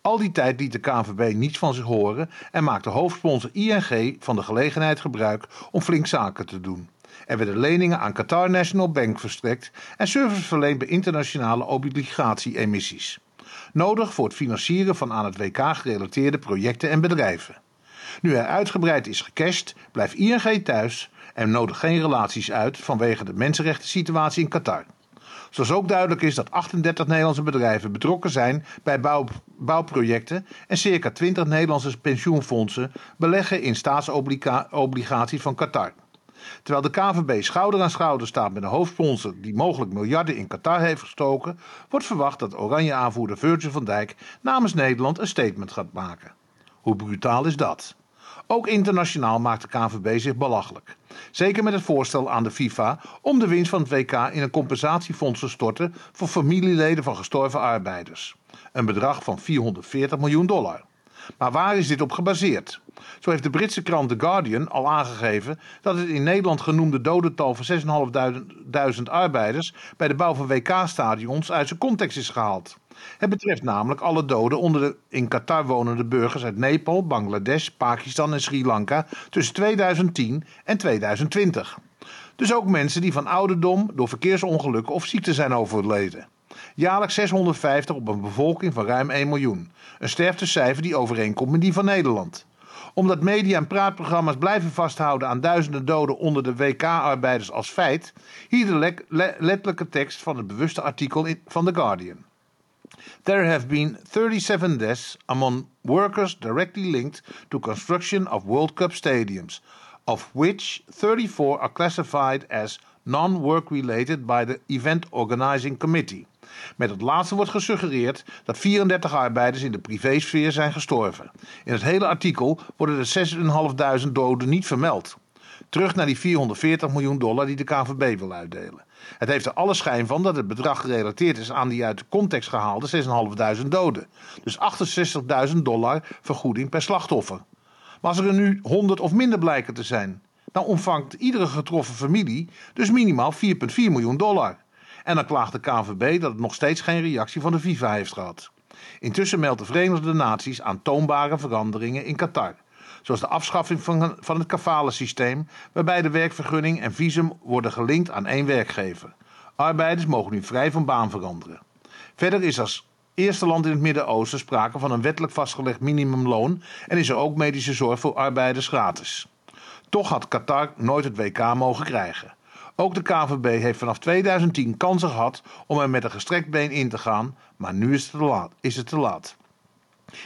Al die tijd liet de KNVB niets van zich horen en maakte hoofdsponsor ING van de gelegenheid gebruik om flink zaken te doen. Er werden leningen aan Qatar National Bank verstrekt en service verleend bij internationale obligatie-emissies. Nodig voor het financieren van aan het WK gerelateerde projecten en bedrijven. Nu er uitgebreid is gecashed, blijft ING thuis en nodigt geen relaties uit vanwege de mensenrechten situatie in Qatar. Zoals ook duidelijk is dat 38 Nederlandse bedrijven betrokken zijn bij bouw, bouwprojecten en circa 20 Nederlandse pensioenfondsen beleggen in staatsobligaties van Qatar. Terwijl de KVB schouder aan schouder staat met een hoofdsponsor die mogelijk miljarden in Qatar heeft gestoken, wordt verwacht dat Oranje-aanvoerder Virgil van Dijk namens Nederland een statement gaat maken. Hoe brutaal is dat? Ook internationaal maakt de KNVB zich belachelijk. Zeker met het voorstel aan de FIFA om de winst van het WK in een compensatiefonds te storten voor familieleden van gestorven arbeiders. Een bedrag van 440 miljoen dollar. Maar waar is dit op gebaseerd? Zo heeft de Britse krant The Guardian al aangegeven dat het in Nederland genoemde dodental van 6.500 arbeiders bij de bouw van WK-stadions uit zijn context is gehaald. Het betreft namelijk alle doden onder de in Qatar wonende burgers uit Nepal, Bangladesh, Pakistan en Sri Lanka tussen 2010 en 2020. Dus ook mensen die van ouderdom, door verkeersongelukken of ziekte zijn overleden. Jaarlijks 650 op een bevolking van ruim 1 miljoen. Een sterftecijfer die overeenkomt met die van Nederland omdat media en praatprogramma's blijven vasthouden aan duizenden doden onder de WK-arbeiders als feit, hier de letterlijke tekst van het bewuste artikel in, van The Guardian. There have been 37 deaths among workers directly linked to construction of World Cup stadiums, of which 34 are classified as non-work related by the Event Organizing Committee. Met het laatste wordt gesuggereerd dat 34 arbeiders in de privésfeer zijn gestorven. In het hele artikel worden de 6.500 doden niet vermeld. Terug naar die 440 miljoen dollar die de KVB wil uitdelen. Het heeft er alle schijn van dat het bedrag gerelateerd is aan die uit de context gehaalde 6.500 doden. Dus 68.000 dollar vergoeding per slachtoffer. Maar als er nu 100 of minder blijken te zijn, dan ontvangt iedere getroffen familie dus minimaal 4,4 miljoen dollar. En dan klaagt de KNVB dat het nog steeds geen reactie van de FIFA heeft gehad. Intussen meldt de Verenigde Naties aantoonbare veranderingen in Qatar. Zoals de afschaffing van, het kafale systeem, waarbij de werkvergunning en visum worden gelinkt aan één werkgever. Arbeiders mogen nu vrij van baan veranderen. Verder is als eerste land in het Midden-Oosten sprake van een wettelijk vastgelegd minimumloon en is er ook medische zorg voor arbeiders gratis. Toch had Qatar nooit het WK mogen krijgen. Ook de KVB heeft vanaf 2010 kansen gehad om er met een gestrekt been in te gaan, maar nu is het te laat. Is het te laat.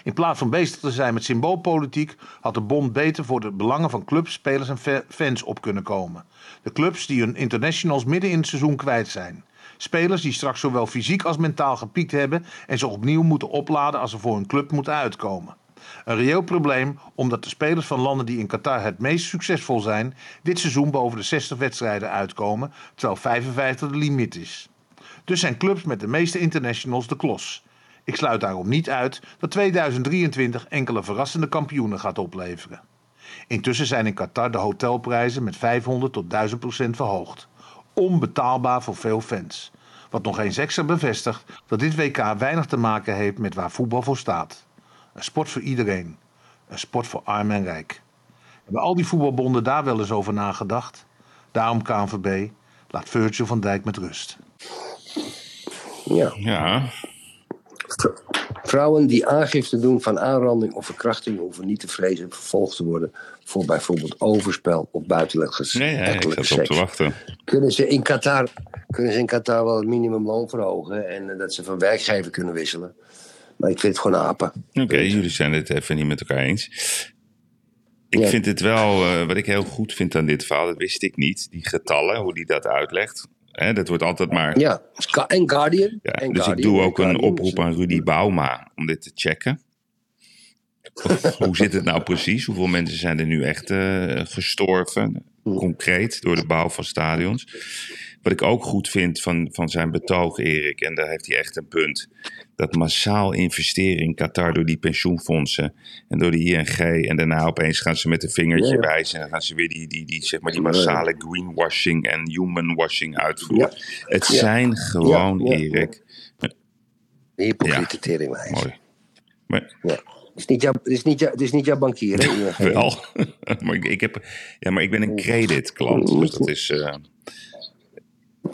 In plaats van bezig te zijn met symboolpolitiek had de bond beter voor de belangen van clubs, spelers en fans op kunnen komen. De clubs die hun internationals midden in het seizoen kwijt zijn. Spelers die straks zowel fysiek als mentaal gepiekt hebben en zich opnieuw moeten opladen als ze voor hun club moeten uitkomen. Een reëel probleem omdat de spelers van landen die in Qatar het meest succesvol zijn, dit seizoen boven de 60 wedstrijden uitkomen, terwijl 55 de limiet is. Dus zijn clubs met de meeste internationals de klos. Ik sluit daarom niet uit dat 2023 enkele verrassende kampioenen gaat opleveren. Intussen zijn in Qatar de hotelprijzen met 500 tot 1000 procent verhoogd. Onbetaalbaar voor veel fans. Wat nog eens extra bevestigt dat dit WK weinig te maken heeft met waar voetbal voor staat. Een sport voor iedereen. Een sport voor arm en rijk. Hebben al die voetbalbonden daar wel eens over nagedacht? Daarom KNVB, laat Virgil van Dijk met rust. Ja. Ja, Vrouwen die aangifte doen van aanranding of verkrachting hoeven niet te vrezen vervolgd te worden voor bijvoorbeeld overspel of buitenlijke nee, nee, seks. op te wachten. Kunnen ze in Qatar, kunnen ze in Qatar wel het minimumloon verhogen en eh, dat ze van werkgever kunnen wisselen. Maar ik vind het gewoon apen. Oké, jullie zijn het even niet met elkaar eens. Ik Ja. vind het wel, eh, wat ik heel goed vind aan dit verhaal, dat wist ik niet. Die getallen, hoe die dat uitlegt. Hè, dat wordt altijd maar. Ja, en Guardian. Ja, en dus ik doe ook een oproep aan Rudy Bauma om dit te checken. Hoe zit het nou precies? Hoeveel mensen zijn er nu echt eh, gestorven, concreet, door de bouw van stadions? Wat ik ook goed vind van, van zijn betoog, Erik, en daar heeft hij echt een punt. Dat massaal investeren in Qatar door die pensioenfondsen en door de ING. En daarna opeens gaan ze met een vingertje Ja. wijzen. En dan gaan ze weer die, die, die, zeg maar, die massale greenwashing en humanwashing uitvoeren. Het zijn gewoon, Erik, hypocriete teringlijst. mooi. Maar, Ja. Het is niet jouw, het is niet jouw, het is niet jouw bankier, hè? Wel. maar, ik, ik heb, ja, maar ik ben een creditklant. Dus dat is. eh,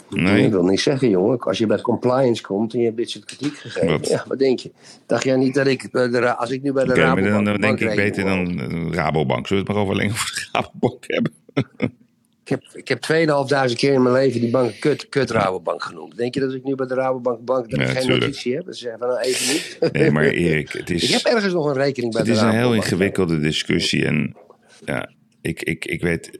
nee. Ik wil niet zeggen, jongen. Als je bij compliance komt en je hebt dit soort kritiek gegeven. Wat? Ja, wat denk je? Dacht jij niet dat ik, de, als ik nu bij de maar Rabobank... dan, dan denk ik beter dan eh, Rabobank. Zullen we het maar over alleen over de Rabobank hebben? Ik heb, ik heb 2.500 keer in mijn leven die bank kut, kut Rabobank genoemd. Denk je dat ik nu bij de Rabobank bank dat Ja, ik geen tuurlijk. notitie heb? Dat ze zeggen van nou even niet. Nee, maar Erik, het ik is, heb ergens nog een rekening bij het de is een Rabobank. heel ingewikkelde discussie. En ja, ik, ik, ik weet.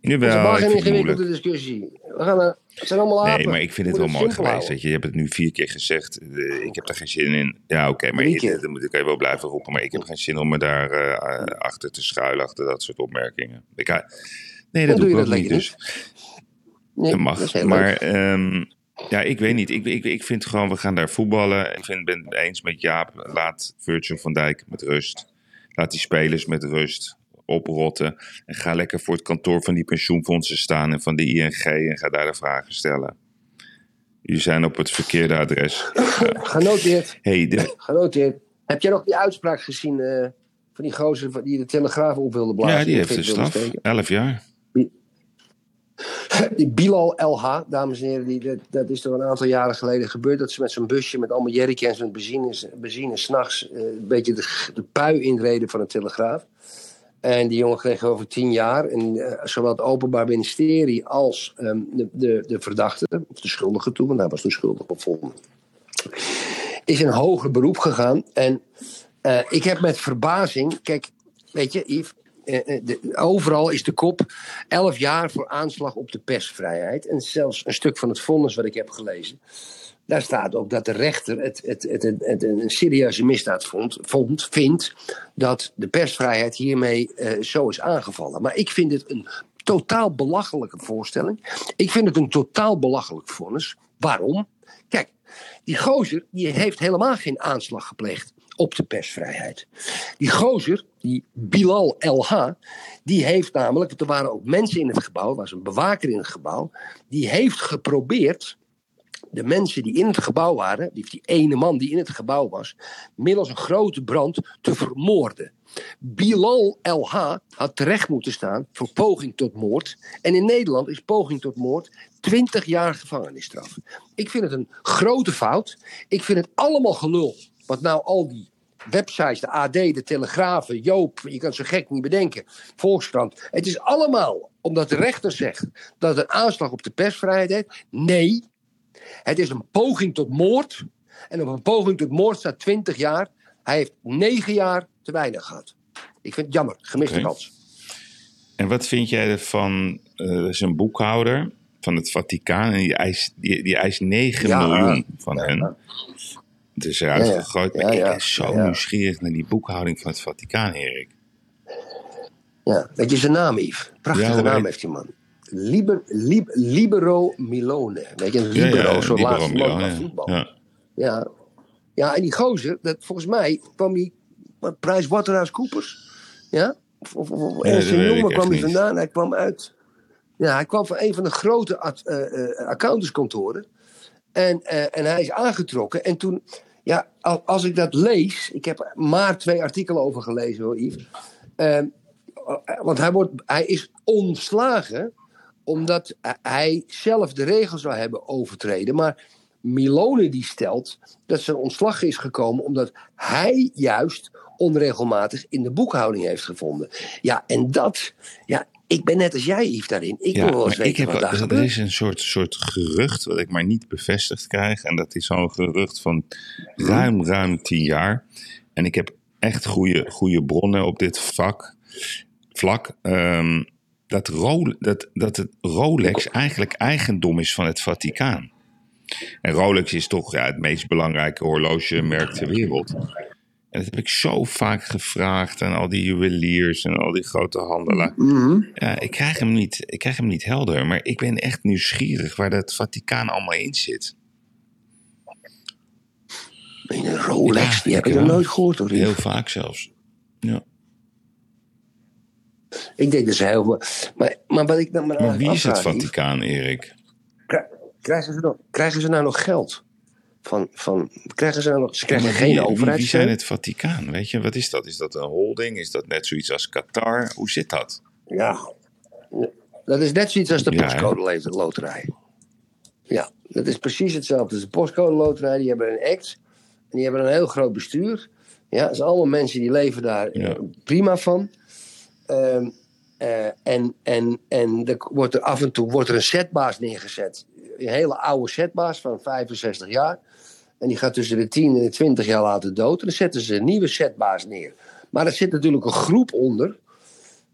Het is Jawel, helemaal ik geen vind het ingewikkelde discussie. We gaan naar, het zijn allemaal apen. Nee, maar ik vind het wel mooi geweest. Dat je, je hebt het nu vier keer gezegd. eh, ik heb er geen zin in. Ja, oké, maar je, dan moet ik even wel blijven roepen. Maar ik heb geen zin om me daar eh, achter te schuilen, achter dat soort opmerkingen. Ik, ga- nee, dat Dan doe doe ik dat niet. Dus Nee, dat is mag. Maar ehm, ja, ik weet niet. Ik, ik, ik vind gewoon, we gaan daar voetballen. Ik vind, ben het eens met Jaap. Laat Virgil van Dijk met rust. Laat die spelers met rust oprotten. En ga lekker voor het kantoor van die pensioenfondsen staan en van de ING. En ga daar de vragen stellen. Jullie zijn op het verkeerde adres. Genoteerd. hey, de, Genoteerd. Heb jij nog die uitspraak gezien eh, van die gozer die de Telegraaf op wilde blazen? ja, die heeft een straf. 11 jaar. Die Bilal LH, dames en heren, die, dat, dat is toch een aantal jaren geleden gebeurd. Dat ze met zo'n busje met allemaal jerrycans met benzine, benzine s'nachts eh, een beetje de, de pui inreden van een telegraaf. En die jongen kreeg over tien jaar. En eh, zowel het Openbaar Ministerie als ehm, de, de, de verdachte, of de schuldige toe, want hij was toen schuldig bevonden, is in hoger beroep gegaan. En eh, ik heb met verbazing, kijk, weet je, Yves, eh, overal is de kop 11 jaar voor aanslag op de persvrijheid. En zelfs een stuk van het vonnis wat ik heb gelezen. Daar staat ook dat de rechter het, het, het, een serieuze misdaad vond, vond, vindt dat de persvrijheid hiermee eh, zo is aangevallen. Maar ik vind het een totaal belachelijke voorstelling. Ik vind het een totaal belachelijk vonnis. Waarom? Kijk, die gozer die heeft helemaal geen aanslag gepleegd op de persvrijheid. Die gozer, die Bilal LH, die heeft namelijk, er waren ook mensen in het gebouw, er was een bewaker in het gebouw, die heeft geprobeerd de mensen die in het gebouw waren, die, die ene man die in het gebouw was, middels een grote brand te vermoorden. Bilal LH had terecht moeten staan voor poging tot moord. En in Nederland is poging tot moord 20 jaar gevangenisstraf. Ik vind het een grote fout. Ik vind het allemaal gelul. Wat nou al die websites, de AD, de Telegrafen, Joop, je kan zo gek niet bedenken, Volkskrant. Het is allemaal omdat de rechter zegt dat een aanslag op de persvrijheid. Nee, het is een poging tot moord. En op een poging tot moord staat 20 jaar. Hij heeft 9 jaar te weinig gehad. Ik vind het jammer, gemiste kans. En wat vind jij ervan? is een boekhouder van het Vaticaan en die eist, die, die eist 9 Ja. miljoen van Ja. hen. Het is eruit Ja, ja. gegooid. Maar ik ben zo Ja. nieuwsgierig naar die boekhouding van het Vaticaan, Erik. Ja, weet je zijn naam, Yves? Prachtige naam heet- heeft die man. Liber, lib, libero Milone. Weet je, een libero, ja, zo'n Libero laatste man van voetbal. Ja. Ja. ja, en die gozer, dat, volgens mij kwam hij... wat, PricewaterhouseCoopers? Ja? Of, of, of Noemen kwam hij vandaan. Hij kwam uit... Ja, hij kwam van een van de grote eh, eh, accountantskantoren. En, eh, en hij is aangetrokken. En toen, ja, al- als ik dat lees... Ik heb maar twee artikelen over gelezen hoor, Yves. Ehm, want hij, wordt, hij is ontslagen omdat hij zelf de regels zou hebben overtreden. Maar Milone die stelt dat zijn ontslag is gekomen omdat hij juist onregelmatig in de boekhouding heeft gevonden. Ja, en dat, ja, ik ben net als jij, Yves, daarin. Ik wil wel eens weten wat daar er, er is een soort, soort gerucht wat ik maar niet bevestigd krijg. En dat is zo'n gerucht van ruim, ruim tien jaar. En ik heb echt goede, goede bronnen op dit vak, vlak. ehm, dat, Ro- dat, dat het Rolex eigenlijk eigendom is van het Vaticaan. En Rolex is toch ja, het meest belangrijke horlogemerk ter wereld. En dat heb ik zo vaak gevraagd aan al die juweliers en al die grote handelaars. Mhm. Ja, ik krijg, hem niet, ik krijg hem niet helder, maar ik ben echt nieuwsgierig waar dat Vaticaan allemaal in zit. Een Rolex, Ja, die heb ik nog nooit gehoord hoor. Heel vaak zelfs. Ja. Ik denk dat ze heel veel. Maar, maar wat ik dan maar, Maar wie is het Vaticaan, Erik? krij- Krijgen ze, nog, krijgen ze nou nog geld? Van, van, krijgen ze, nou nog, ze krijgen geen wie, wie, zijn het Vaticaan? Weet je, wat is dat? Is dat een holding? Is dat net zoiets als Qatar? Hoe zit dat? Ja, dat is net zoiets als de Ja, postcode loterij. Ja, dat is precies hetzelfde de postcode loterij. Die hebben een act. En die hebben een heel groot bestuur. Ja, dat zijn allemaal mensen die leven daar Ja. prima van. Ehm, eh, en en, en wordt er af en toe wordt er een setbaas neergezet. Een hele oude setbaas van 65 jaar. En die gaat tussen de 10 en de 20 jaar later dood. En dan zetten ze een nieuwe setbaas neer. Maar er zit natuurlijk een groep onder.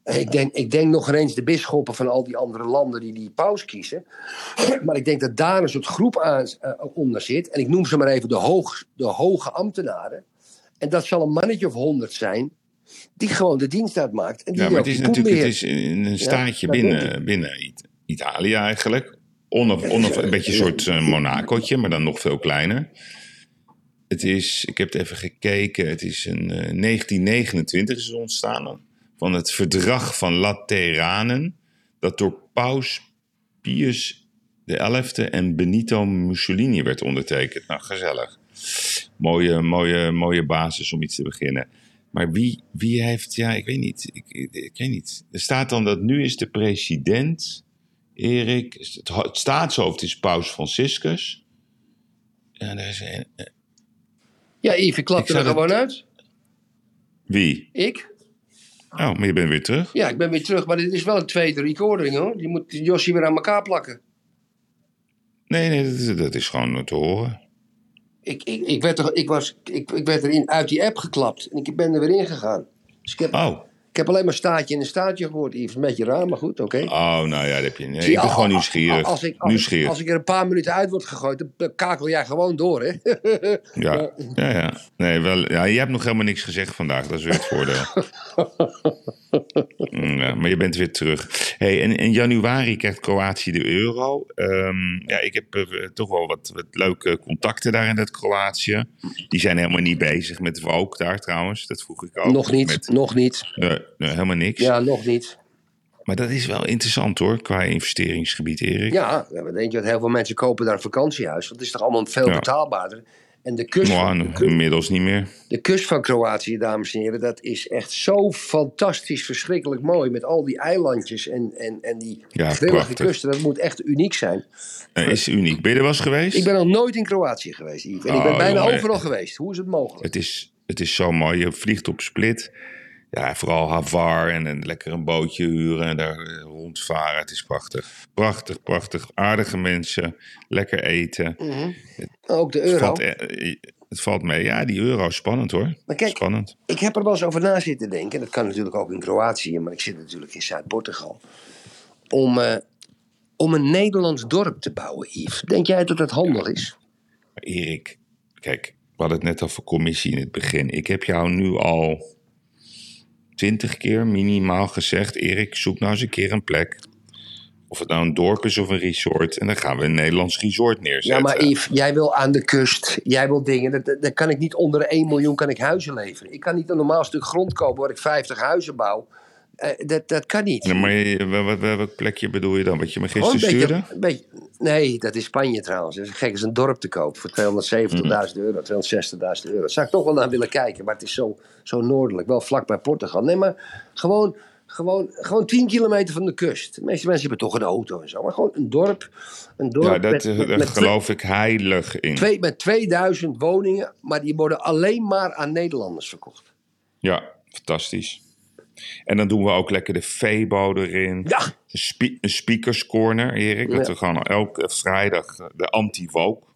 Ik denk, ik denk nog eens de bisschoppen van al die andere landen die die paus kiezen. Maar ik denk dat daar een soort groep aan, eh, onder zit. En ik noem ze maar even de, hoog, de hoge ambtenaren. En dat zal een mannetje of honderd zijn. Die gewoon de dienst uitmaakt. En die Ja, maar het is natuurlijk het is in een staatje binnen, binnen It- Italië eigenlijk. Onaf, onaf, een beetje een soort uh, Monacootje, maar dan nog veel kleiner. Het is, ik heb het even gekeken, het is uh, 1929 is het ontstaan. Van het verdrag van Lateranen. Dat door paus Pius XI en Benito Mussolini werd ondertekend. Nou, gezellig. Mooie, mooie, mooie basis om iets te beginnen. Maar wie, wie heeft, ja, ik weet niet. Ik, ik, ik weet niet. Er staat dan dat nu is de president, Erik, het, het staatshoofd is Paus Franciscus. Ja, daar is een, Ja, Yves, ik klap Ik er gewoon uit. wie? Ik? Oh, maar je bent weer terug. Ja, ik ben weer terug. Maar dit is wel een tweede recording hoor. Die moet Jossie weer aan elkaar plakken. Nee, nee, dat is, dat is gewoon te horen. Ik, ik, ik, werd, er, ik, was, ik, ik werd erin uit die app geklapt. En ik ben er weer in gegaan. Dus ik heb, Oh, ik heb alleen maar staartje in een staartje gehoord. Yves, een beetje raar, maar goed, oké. oh nou ja, dat heb je. Nee, Zie ik ben gewoon nieuwsgierig. Als ik, als, nieuwsgierig. als ik er een paar minuten uit word gegooid, dan- kakel jij gewoon door, hè? Ja, ja, ja. Nee, wel, ja, je hebt nog helemaal niks gezegd vandaag. Dat is weer het voordeel. Mm, ja, maar je bent weer terug. Hey, en in januari krijgt Kroatië de euro. Ehm, ja, ik heb eh, toch wel wat, wat leuke contacten daar in dat Kroatië. Die zijn helemaal niet bezig met woke daar trouwens. Dat vroeg ik ook. nog niet, Met, nog niet. nee, helemaal niks. Ja, nog niet. Maar dat is wel interessant hoor, qua investeringsgebied, Erik. Ja, dan denk je dat heel veel mensen kopen daar een vakantiehuis. Want het is toch allemaal veel Ja. betaalbaarder. En de kust, Maar van, de, ku- inmiddels niet meer. de kust van Kroatië, dames en heren, dat is echt zo fantastisch, verschrikkelijk mooi. Met al die eilandjes en, en, en die Ja, grillige kusten. Dat moet echt uniek zijn. Eh, is uniek. Ben je er eens geweest? Ik ben nog nooit in Kroatië geweest, Yves. En ik ben Oh, bijna jongen. overal geweest. Hoe is het mogelijk? Het is, het is zo mooi. Je vliegt op Split. Ja, vooral Havar en lekker een bootje huren en daar eh, rondvaren. Het is prachtig. Prachtig, prachtig. Aardige mensen. Lekker eten. Ook de Het euro. valt, eh, eh, het valt mee. Ja, die euro is spannend hoor. Maar kijk, Spannend. Ik heb er wel eens over na zitten denken. Dat kan natuurlijk ook in Kroatië, maar ik zit natuurlijk in Zuid-Portugal. Om, om een Nederlands dorp te bouwen, Yves. Denk jij dat dat handig is? Erik, kijk, we hadden het net over commissie in het begin. Ik heb jou nu al twintig keer minimaal gezegd... Erik, zoek nou eens een keer een plek. Of het nou een dorp is of een resort. En dan gaan we een Nederlands resort Ja, neerzetten. maar Yves, jij wil aan de kust. Jij wil dingen. Dat, kan ik niet onder de 1 miljoen kan ik huizen leveren. Ik kan niet een normaal stuk grond kopen waar ik 50 huizen bouw. Eh, dat, dat kan niet. Nee, maar je- wel- welk plekje bedoel je dan? Wat je me gisteren beetje, stuurde? beetje- nee, dat is Spanje trouwens. Het is gek, is een dorp te kopen voor 270.000 euro, 260.000 euro. Daar zou ik toch wel naar willen kijken, maar het is zo, zo noordelijk, wel vlak bij Portugal. Nee, maar gewoon, gewoon, gewoon 10 kilometer van de kust. De meeste mensen hebben toch een auto en zo, maar gewoon een dorp. Een dorp Ja, dat, met, eh, met geloof ik heilig in. twee, met 2000 woningen, maar die worden alleen maar aan Nederlanders verkocht. Ja, fantastisch. En dan doen we ook lekker de Febo erin. Ja. Een, spe- een speakers corner, Erik. Dat Ja. we gewoon elke vrijdag eh, de anti-woke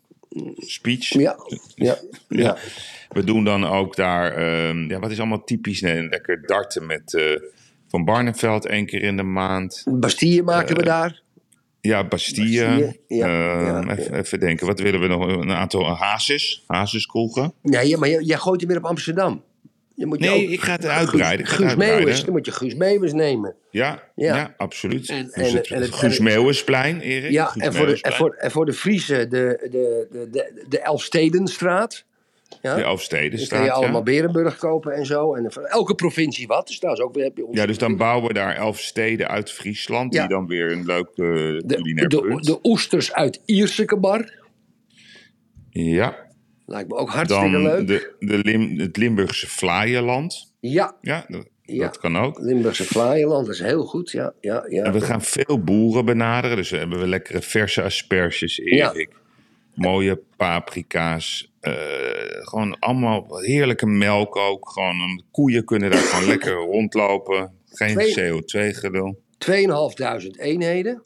speech. Ja, ja, ja. We doen dan ook daar, ehm, ja, wat is allemaal typisch, nee, lekker darten met eh, Van Barneveld één keer in de maand. Bastille maken we daar. Ja, Bastille. Bastille, ja, Ehm, ja, even, even denken, wat willen we nog? Een aantal hazes, hazeskroegen. Ja, ja maar jij, jij gooit hem weer op Amsterdam. Je moet je Nee, ook- ik ga het uitbreiden. Guus, Meeuwis, dan moet je Guus Meeuwis nemen. Ja, ja. Ja. absoluut. En- en- het, en het- Guus Meeuwisplein, Erik. Ja, Guus en voor, de, en, voor, en voor de Friese de, de, de, de, de Elfstedenstraat. Ja? De Dan Elfstedenstraat, kun je ja. allemaal Berenburg kopen en zo. En elke provincie wat. Dus trouwens ook weer heb je Ja, dus dan bouwen we daar elf steden uit Friesland... Ja. die dan weer een leuk de, culinair de, punt. de oesters uit Iersekebar. Ja, Lijkt me ook hartstikke dan leuk. de, de Lim, het Limburgse Vlaaienland. Ja, Ja, dat, Ja. dat kan ook. Limburgse Vlaaienland, dat is heel goed. Ja, ja, ja. En we gaan veel boeren benaderen. Dus we hebben we lekkere verse asperges, Erik. Mooie paprika's. eh, gewoon allemaal heerlijke melk ook. Gewoon, koeien kunnen daar gewoon lekker rondlopen. Geen Twee- CO2-gedul. 2500 eenheden.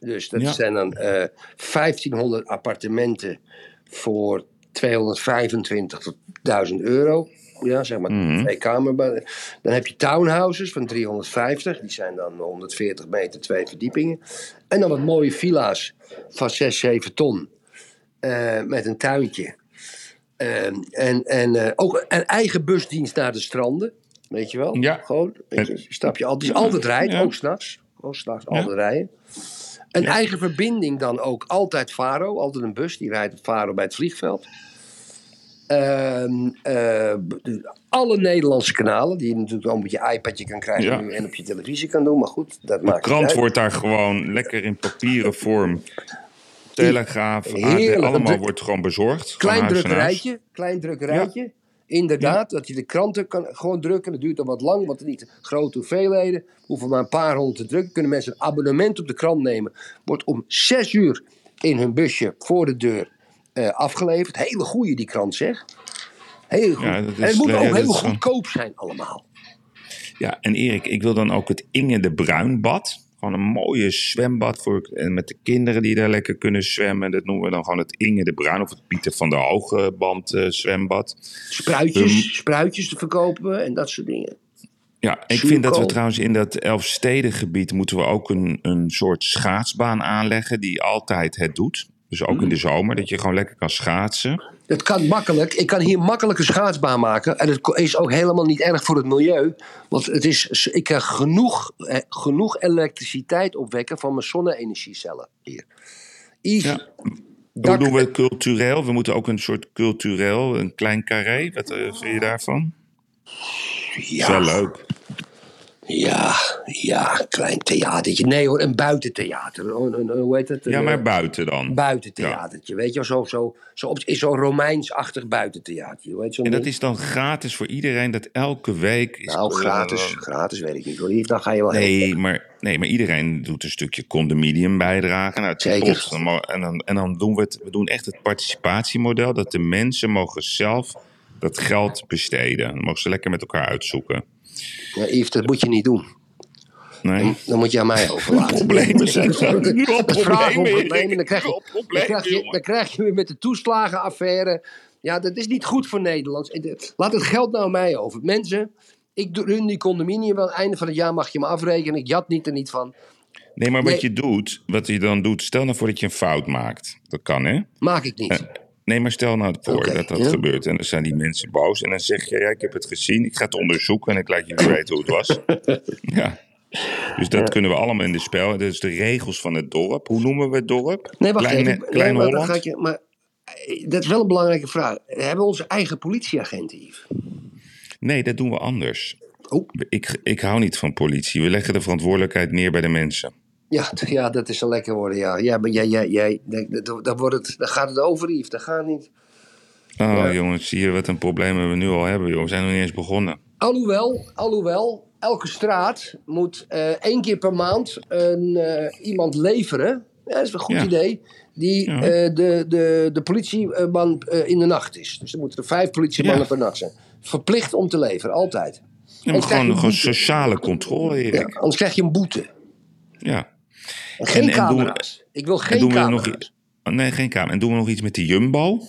Dus dat zijn dan eh 1500 appartementen voor 225.000 euro. Ja, zeg maar Mhm. twee kamer. Dan heb je townhouses van 350. Die zijn dan 140 meter, twee verdiepingen. En dan wat mooie villa's van 6, 7 ton. eh, met een tuintje. Ehm, en en eh, ook een eigen busdienst naar de stranden. Weet je wel? Ja. Gewoon, weet je, stap je altijd, die altijd rijdt, Ja. ook s'nachts. Gewoon s'nachts Ja. altijd rijden. Een eigen verbinding dan ook altijd Faro. Altijd een bus, die rijdt Faro bij het vliegveld. Ehm, eh, alle Nederlandse kanalen, die je natuurlijk ook met je iPadje kan krijgen Ja. en op je televisie kan doen. Maar goed, dat De maakt niet krant wordt daar gewoon lekker in papieren vorm. Telegraaf, AD, allemaal wordt gewoon bezorgd. Klein drukkerijtje, klein drukkerijtje. Inderdaad, dat je de kranten kan gewoon drukken. Dat duurt dan wat lang, want het niet grote hoeveelheden. Hoeven maar een paar honderd te drukken. Kunnen mensen een abonnement op de krant nemen. Wordt om zes uur in hun busje voor de deur eh, afgeleverd. Hele goede die krant zeg. Heel goed. Ja, en het moet ook heel goedkoop zijn allemaal. Ja, en Erik, ik wil dan ook het Inge de Bruinbad. Gewoon een mooie zwembad voor, en met de kinderen die daar lekker kunnen zwemmen. Dat noemen we dan gewoon het Inge de Bruin of het Pieter van der Hogeband eh, zwembad. Spruitjes, Um, spruitjes te verkopen en dat soort dingen. Ja, ik vind dat we trouwens in dat Elfstedengebied moeten we ook een, een soort schaatsbaan aanleggen die altijd het doet. Dus ook in de zomer, dat je gewoon lekker kan schaatsen. Het kan makkelijk. Ik kan hier makkelijk een schaatsbaan maken. En het is ook helemaal niet erg voor het milieu. Want het is, ik kan genoeg, eh, genoeg elektriciteit opwekken van mijn zonne-energiecellen hier. Ja. dak- Hoe doen we cultureel? We moeten ook een soort cultureel, een klein carré. Wat eh, vind je daarvan? ja, Is wel leuk. Ja, ja, klein theatertje. Nee hoor, een buitentheater. Een- hoe heet het? Ja, maar eh, buiten dan. buitentheatertje. Weet je, wel, zo, zo, zo, zo'n Romeins-achtig buitentheater. Hoe heet zo'n En dat ding? is dan gratis voor iedereen dat elke week... Is Nou, gratis, gratis weet ik niet hoor. Dan ga je wel. Nee maar, nee, maar iedereen doet een stukje condominium bijdragen. Nou, Zeker. kost. En dan- En dan, en dan doen we het, we doen echt het participatiemodel. Dat de mensen mogen zelf dat geld besteden. Dan mogen ze lekker met elkaar uitzoeken. Ja, Yves, dat moet je niet doen. Nee? Dan moet je aan mij overlaten. Problemen zijn. Nu al problemen, problemen. Dan krijg, je, dan, krijg je, jongen. dan krijg je weer met de toeslagenaffaire. Ja, dat is niet goed voor Nederland. Laat het geld nou aan mij over. Mensen, ik run die condominium. Het einde van het jaar mag je me afrekenen. Ik jat niet er niet van. Nee, maar wat Nee. je doet, wat je dan doet, stel nou voor dat je een fout maakt. Dat kan, hè? Maak ik niet. Nee, maar stel nou voor dat dat ja. gebeurt. En dan zijn die mensen boos. En dan zeg je, ja, ik heb het gezien. Ik ga het onderzoeken en ik laat jullie weten hoe het was. ja. Dus dat kunnen we allemaal in de spel. Dat is de regels van het dorp. Hoe noemen we het dorp? Nee, wacht Kleine, even. Nee, Klein maar, dan Holland? ik je, maar eh, dat is wel een belangrijke vraag. Hebben we onze eigen politieagenten, Yves? Nee, dat doen we anders. Oh. Ik, ik hou niet van politie. We leggen de verantwoordelijkheid neer bij de mensen. Ja, ja, dat is een lekker worden, ja. Ja, maar jij, jij, jij, dan, wordt het, dan gaat het over, Yves. Dat gaat niet. Oh, Ja. jongens, zie je wat een probleem we nu al hebben, joh. We zijn nog niet eens begonnen. Alhoewel, alhoewel, elke straat moet eh, één keer per maand een, eh, iemand leveren. Ja, dat is een goed Ja. idee. Die Ja. eh, de, de, de politieman in de nacht is. Dus er moeten er vijf politiemannen per nacht zijn. Verplicht om te leveren, altijd. Ja, maar gewoon, gewoon boete. sociale controle, Erik. anders krijg je een boete. Ja. En geen En- en doen we- camera's. Ik wil En geen doen we nog camera's. Oh, nee, geen kamer. En doen we nog iets met de Jumbo?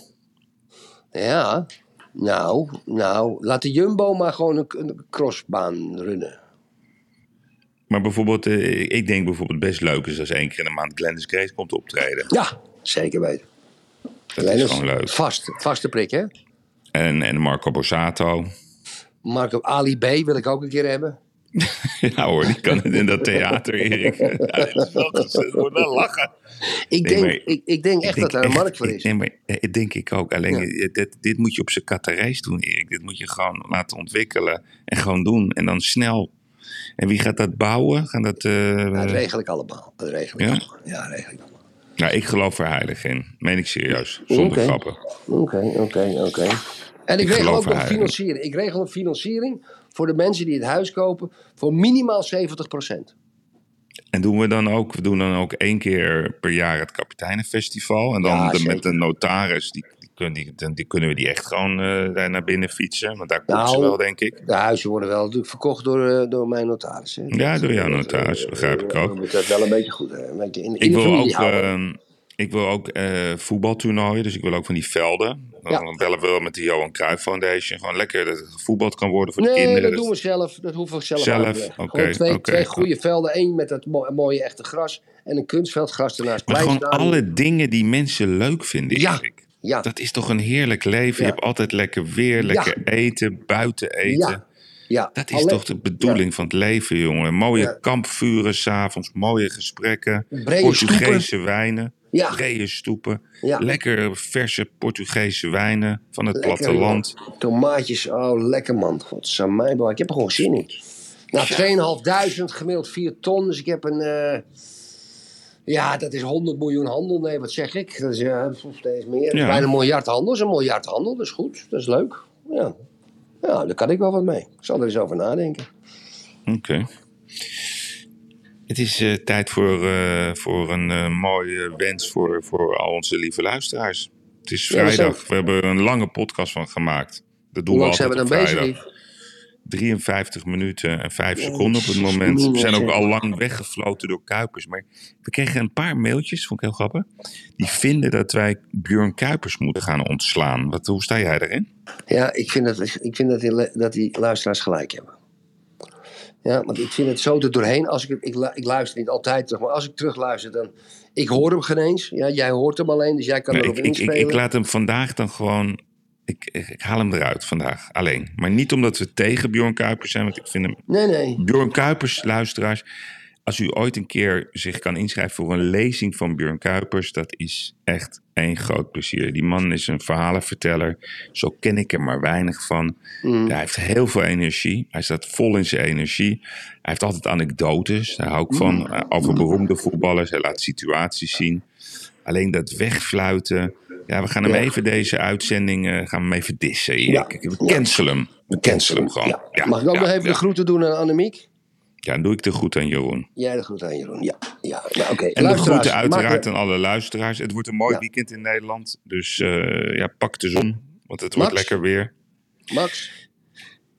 Ja, nou, nou, laat de Jumbo maar gewoon een, een crossbaan runnen. Maar bijvoorbeeld, eh, ik denk bijvoorbeeld best leuk is als één keer in de maand Glennis Grace komt optreden. Ja, zeker weten. Dat is gewoon leuk. Vast, vaste prik, hè? En, en Marco Borsato. Marco Ali B wil ik ook een keer hebben. Ja hoor, die kan het in dat theater, Erik. Ja, dit is wel gezellig. Wordt wel lachen. Ik Nee, denk, maar- ik, ik denk echt dat er een markt voor is. Nee, maar eh, denk ik ook. Alleen, Ja. eh, dit, dit moet je op zijn katarees doen, Erik. Dit moet je gewoon laten ontwikkelen. En gewoon doen. En dan snel. En wie gaat dat bouwen? Gaan dat, eh, Ja, dat regel ik allemaal. Dat regel ik Ja? allemaal. Ja, regel ik allemaal. nou, ik geloof er heilig in. Meen ik serieus. Zonder grappen. Oké, oké, oké. En ik, Ik regel ook nog er financiering. Ik regel een financiering voor de mensen die het huis kopen voor minimaal 70% En doen we dan ook, we doen dan ook één keer per jaar het Kapiteinenfestival. En dan Ja, de- zeker. met de notaris, die, die, kunnen, die, die kunnen we die echt gewoon eh, daar naar binnen fietsen. Want daar komt Nou, ze wel, denk ik. De huizen worden wel natuurlijk verkocht door, eh, door mijn notaris. Hè. Ja, door jouw notaris, begrijp ik ook. Dan moet dat wel een beetje goed. Een beetje in, in Ik wil ook, ik wil ook eh, voetbaltoernooien, dus ik wil ook van die velden. Dan Ja. bellen we wel met de Johan Cruijff Foundation. Gewoon lekker dat het gevoetbald kan worden voor de Nee, kinderen. dat Dus- doen we zelf. Dat hoeven we zelf, Zelf? Oké, Gewoon twee, twee goede velden. één met dat mo- mooie echte gras. En een kunstveldgras ernaast. Maar gewoon alle dingen die mensen leuk vinden, Ja. Ja, Dat is toch een heerlijk leven. Ja. Je hebt altijd lekker weer, lekker eten, buiten eten. ja, ja. Dat is Alleen- toch de bedoeling van het leven, jongen. Mooie Ja. kampvuren s'avonds, mooie gesprekken. Brede Portugese wijnen, Ja. stoepen. Ja. Lekker verse Portugese wijnen van het Lekker, platteland. man. Tomaatjes, oh lekker man. Godsamme, ik heb er gewoon zin in. Nou, 2.500, gemiddeld 4 ton. Dus ik heb een... eh, ja, dat is 100 miljoen handel. Nee, wat zeg ik? Dat is ja, steeds meer. Ja. Bijna een miljard handel. Dat is een miljard handel. Dat is goed. Dat is leuk. Ja. ja, daar kan ik wel wat mee. Ik zal er eens over nadenken. Oké. Het is eh, tijd voor, eh, voor een eh, mooie wens voor, voor al onze lieve luisteraars. Het is Ja, we zijn- vrijdag. We hebben er een lange podcast van gemaakt. Dat doen Hoe lang zijn we dan bezig? vrijdag. Yves? 53 minuten en 5 Ja, seconden op het moment. We zijn ook al lang weggefloten door Kuipers. Maar we kregen een paar mailtjes, vond ik heel grappig. Die vinden dat wij Björn Kuipers moeten gaan ontslaan. Wat, hoe sta jij daarin? Ja, ik vind, dat, ik vind dat, die, dat die luisteraars gelijk hebben. Ja, want ik vind het zo er doorheen. Als ik, het- ik, lu- ik luister niet altijd terug, maar als ik terugluister, dan... Ik hoor hem geen eens. Ja, jij hoort hem alleen, dus jij kan Nee, erop ik, ik, ik, inspelen. ik laat hem vandaag dan gewoon. Ik, ik, ik haal hem eruit vandaag alleen. Maar niet omdat we tegen Bjorn Kuipers zijn, want ik vind hem. Nee, nee. Bjorn Kuipers, luisteraars. Als u ooit een keer zich kan inschrijven voor een lezing van Björn Kuipers, dat is echt een groot plezier. Die man is een verhalenverteller. Zo ken ik er maar weinig van. Mm. hij heeft heel veel energie. Hij staat vol in zijn energie. Hij heeft altijd anekdotes. Daar hou ik van. Eh, over beroemde voetballers. Hij laat situaties zien. Alleen dat wegfluiten. Ja, we gaan hem Ja. even deze uitzending eh, gaan we hem even dissen. Ja. We cancelen hem. We cancelen hem gewoon. Ja. Mag ik ook nog even de groeten doen aan Annemiek? Ja, dan doe ik de goed aan Jeroen. Jij de groeten aan Jeroen. Ja, ja. Oké. En de groeten uiteraard aan alle luisteraars. Het wordt een mooi Ja. weekend in Nederland. Dus eh, ja, pak de zon. Want het wordt lekker weer. Max,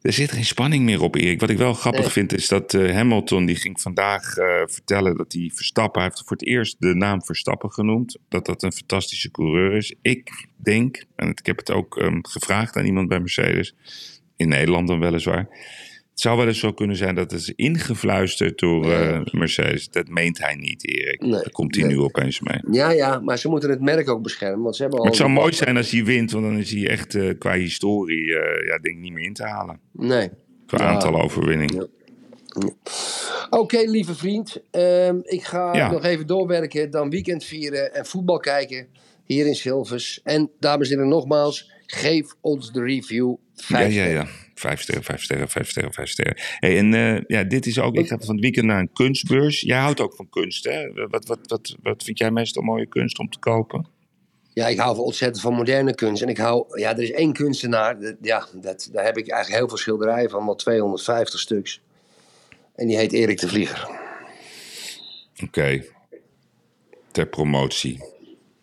Er zit geen spanning meer op, Erik. Wat ik wel grappig Nee. vind is dat eh, Hamilton die ging vandaag eh, vertellen dat hij Verstappen, hij heeft voor het eerst de naam Verstappen genoemd, dat dat een fantastische coureur is. Ik denk, en ik heb het ook ehm, gevraagd aan iemand bij Mercedes, in Nederland dan weliswaar. Het zou wel eens zo kunnen zijn dat het is ingefluisterd door eh, Mercedes. Dat meent hij niet, Erik. Nee. Daar komt hij Nee. nu opeens mee. ja, ja, maar ze moeten het merk ook beschermen. Want ze hebben al het zou mooi zijn als hij wint, want dan is hij echt eh, qua historie, eh, ja, denk niet meer in te halen. Nee. Qua Ja. aantal overwinningen. Oké, lieve vriend. Ehm, ik ga Ja. nog even doorwerken, dan weekend vieren en voetbal kijken hier in Silvers. En dames en heren, nogmaals, geef ons de review Ja, vijf ja, ja. Vijf sterren, vijf sterren, vijf sterren, vijf sterren. Hey, en eh, ja, dit is ook, ik ga van het weekend naar een kunstbeurs. Jij houdt ook van kunst, hè? Wat, wat, wat, wat vind jij meestal mooie kunst om te kopen? Ja, ik hou ontzettend van moderne kunst. En ik hou, ja, er is één kunstenaar, dat- ja, dat, daar heb ik eigenlijk heel veel schilderijen van, wel 250 stuks. En die heet Erik de Vlieger. Oké. Ter promotie.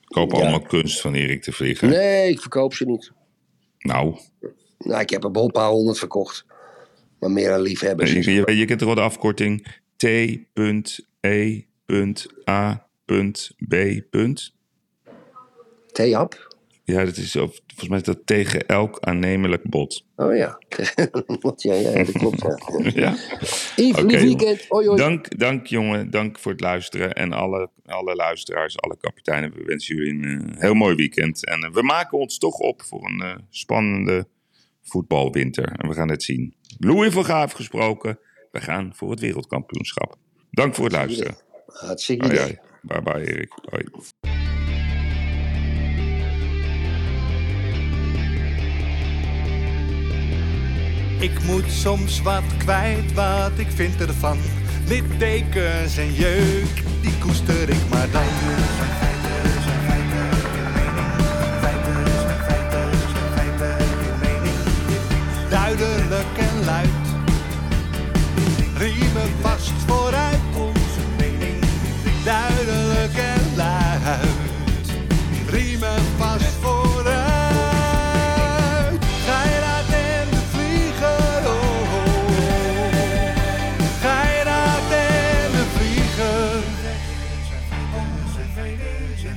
Koop Ja. allemaal kunst van Erik de Vlieger. Nee, ik verkoop ze niet. Nou, Nou, ik heb er wel een paar honderd verkocht. Maar meer aan liefhebbers. je, je, je kent toch wel de afkorting T.E.A.B. Theehap? Ja, dat is, zo- volgens mij is dat tegen elk aannemelijk bod. Oh ja. ja, ja, dat klopt. Ja. Ja? Yves, weekend. Dank, dank jongen, dank voor het luisteren. En alle, alle luisteraars, alle kapiteinen, we wensen jullie een eh, heel mooi weekend. En eh, we maken ons toch op voor een eh, spannende voetbalwinter. En we gaan het zien. Louis van Gaaf gesproken. We gaan voor het wereldkampioenschap. Dank voor het luisteren. Hartstikke idee. Bye bye Erik. Hoi. Ik moet soms wat kwijt, wat ik vind ervan. Littekens en jeuk, die koester ik maar dan. Vooruit onze mening. Duidelijk en luid, riemen vast vooruit. Geiraat en de vlieger, oh, oh, oh. Geiraat en de vlieger.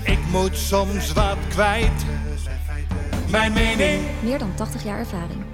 Ik moet soms wat kwijt, mijn mening. Meer dan 80 jaar ervaring.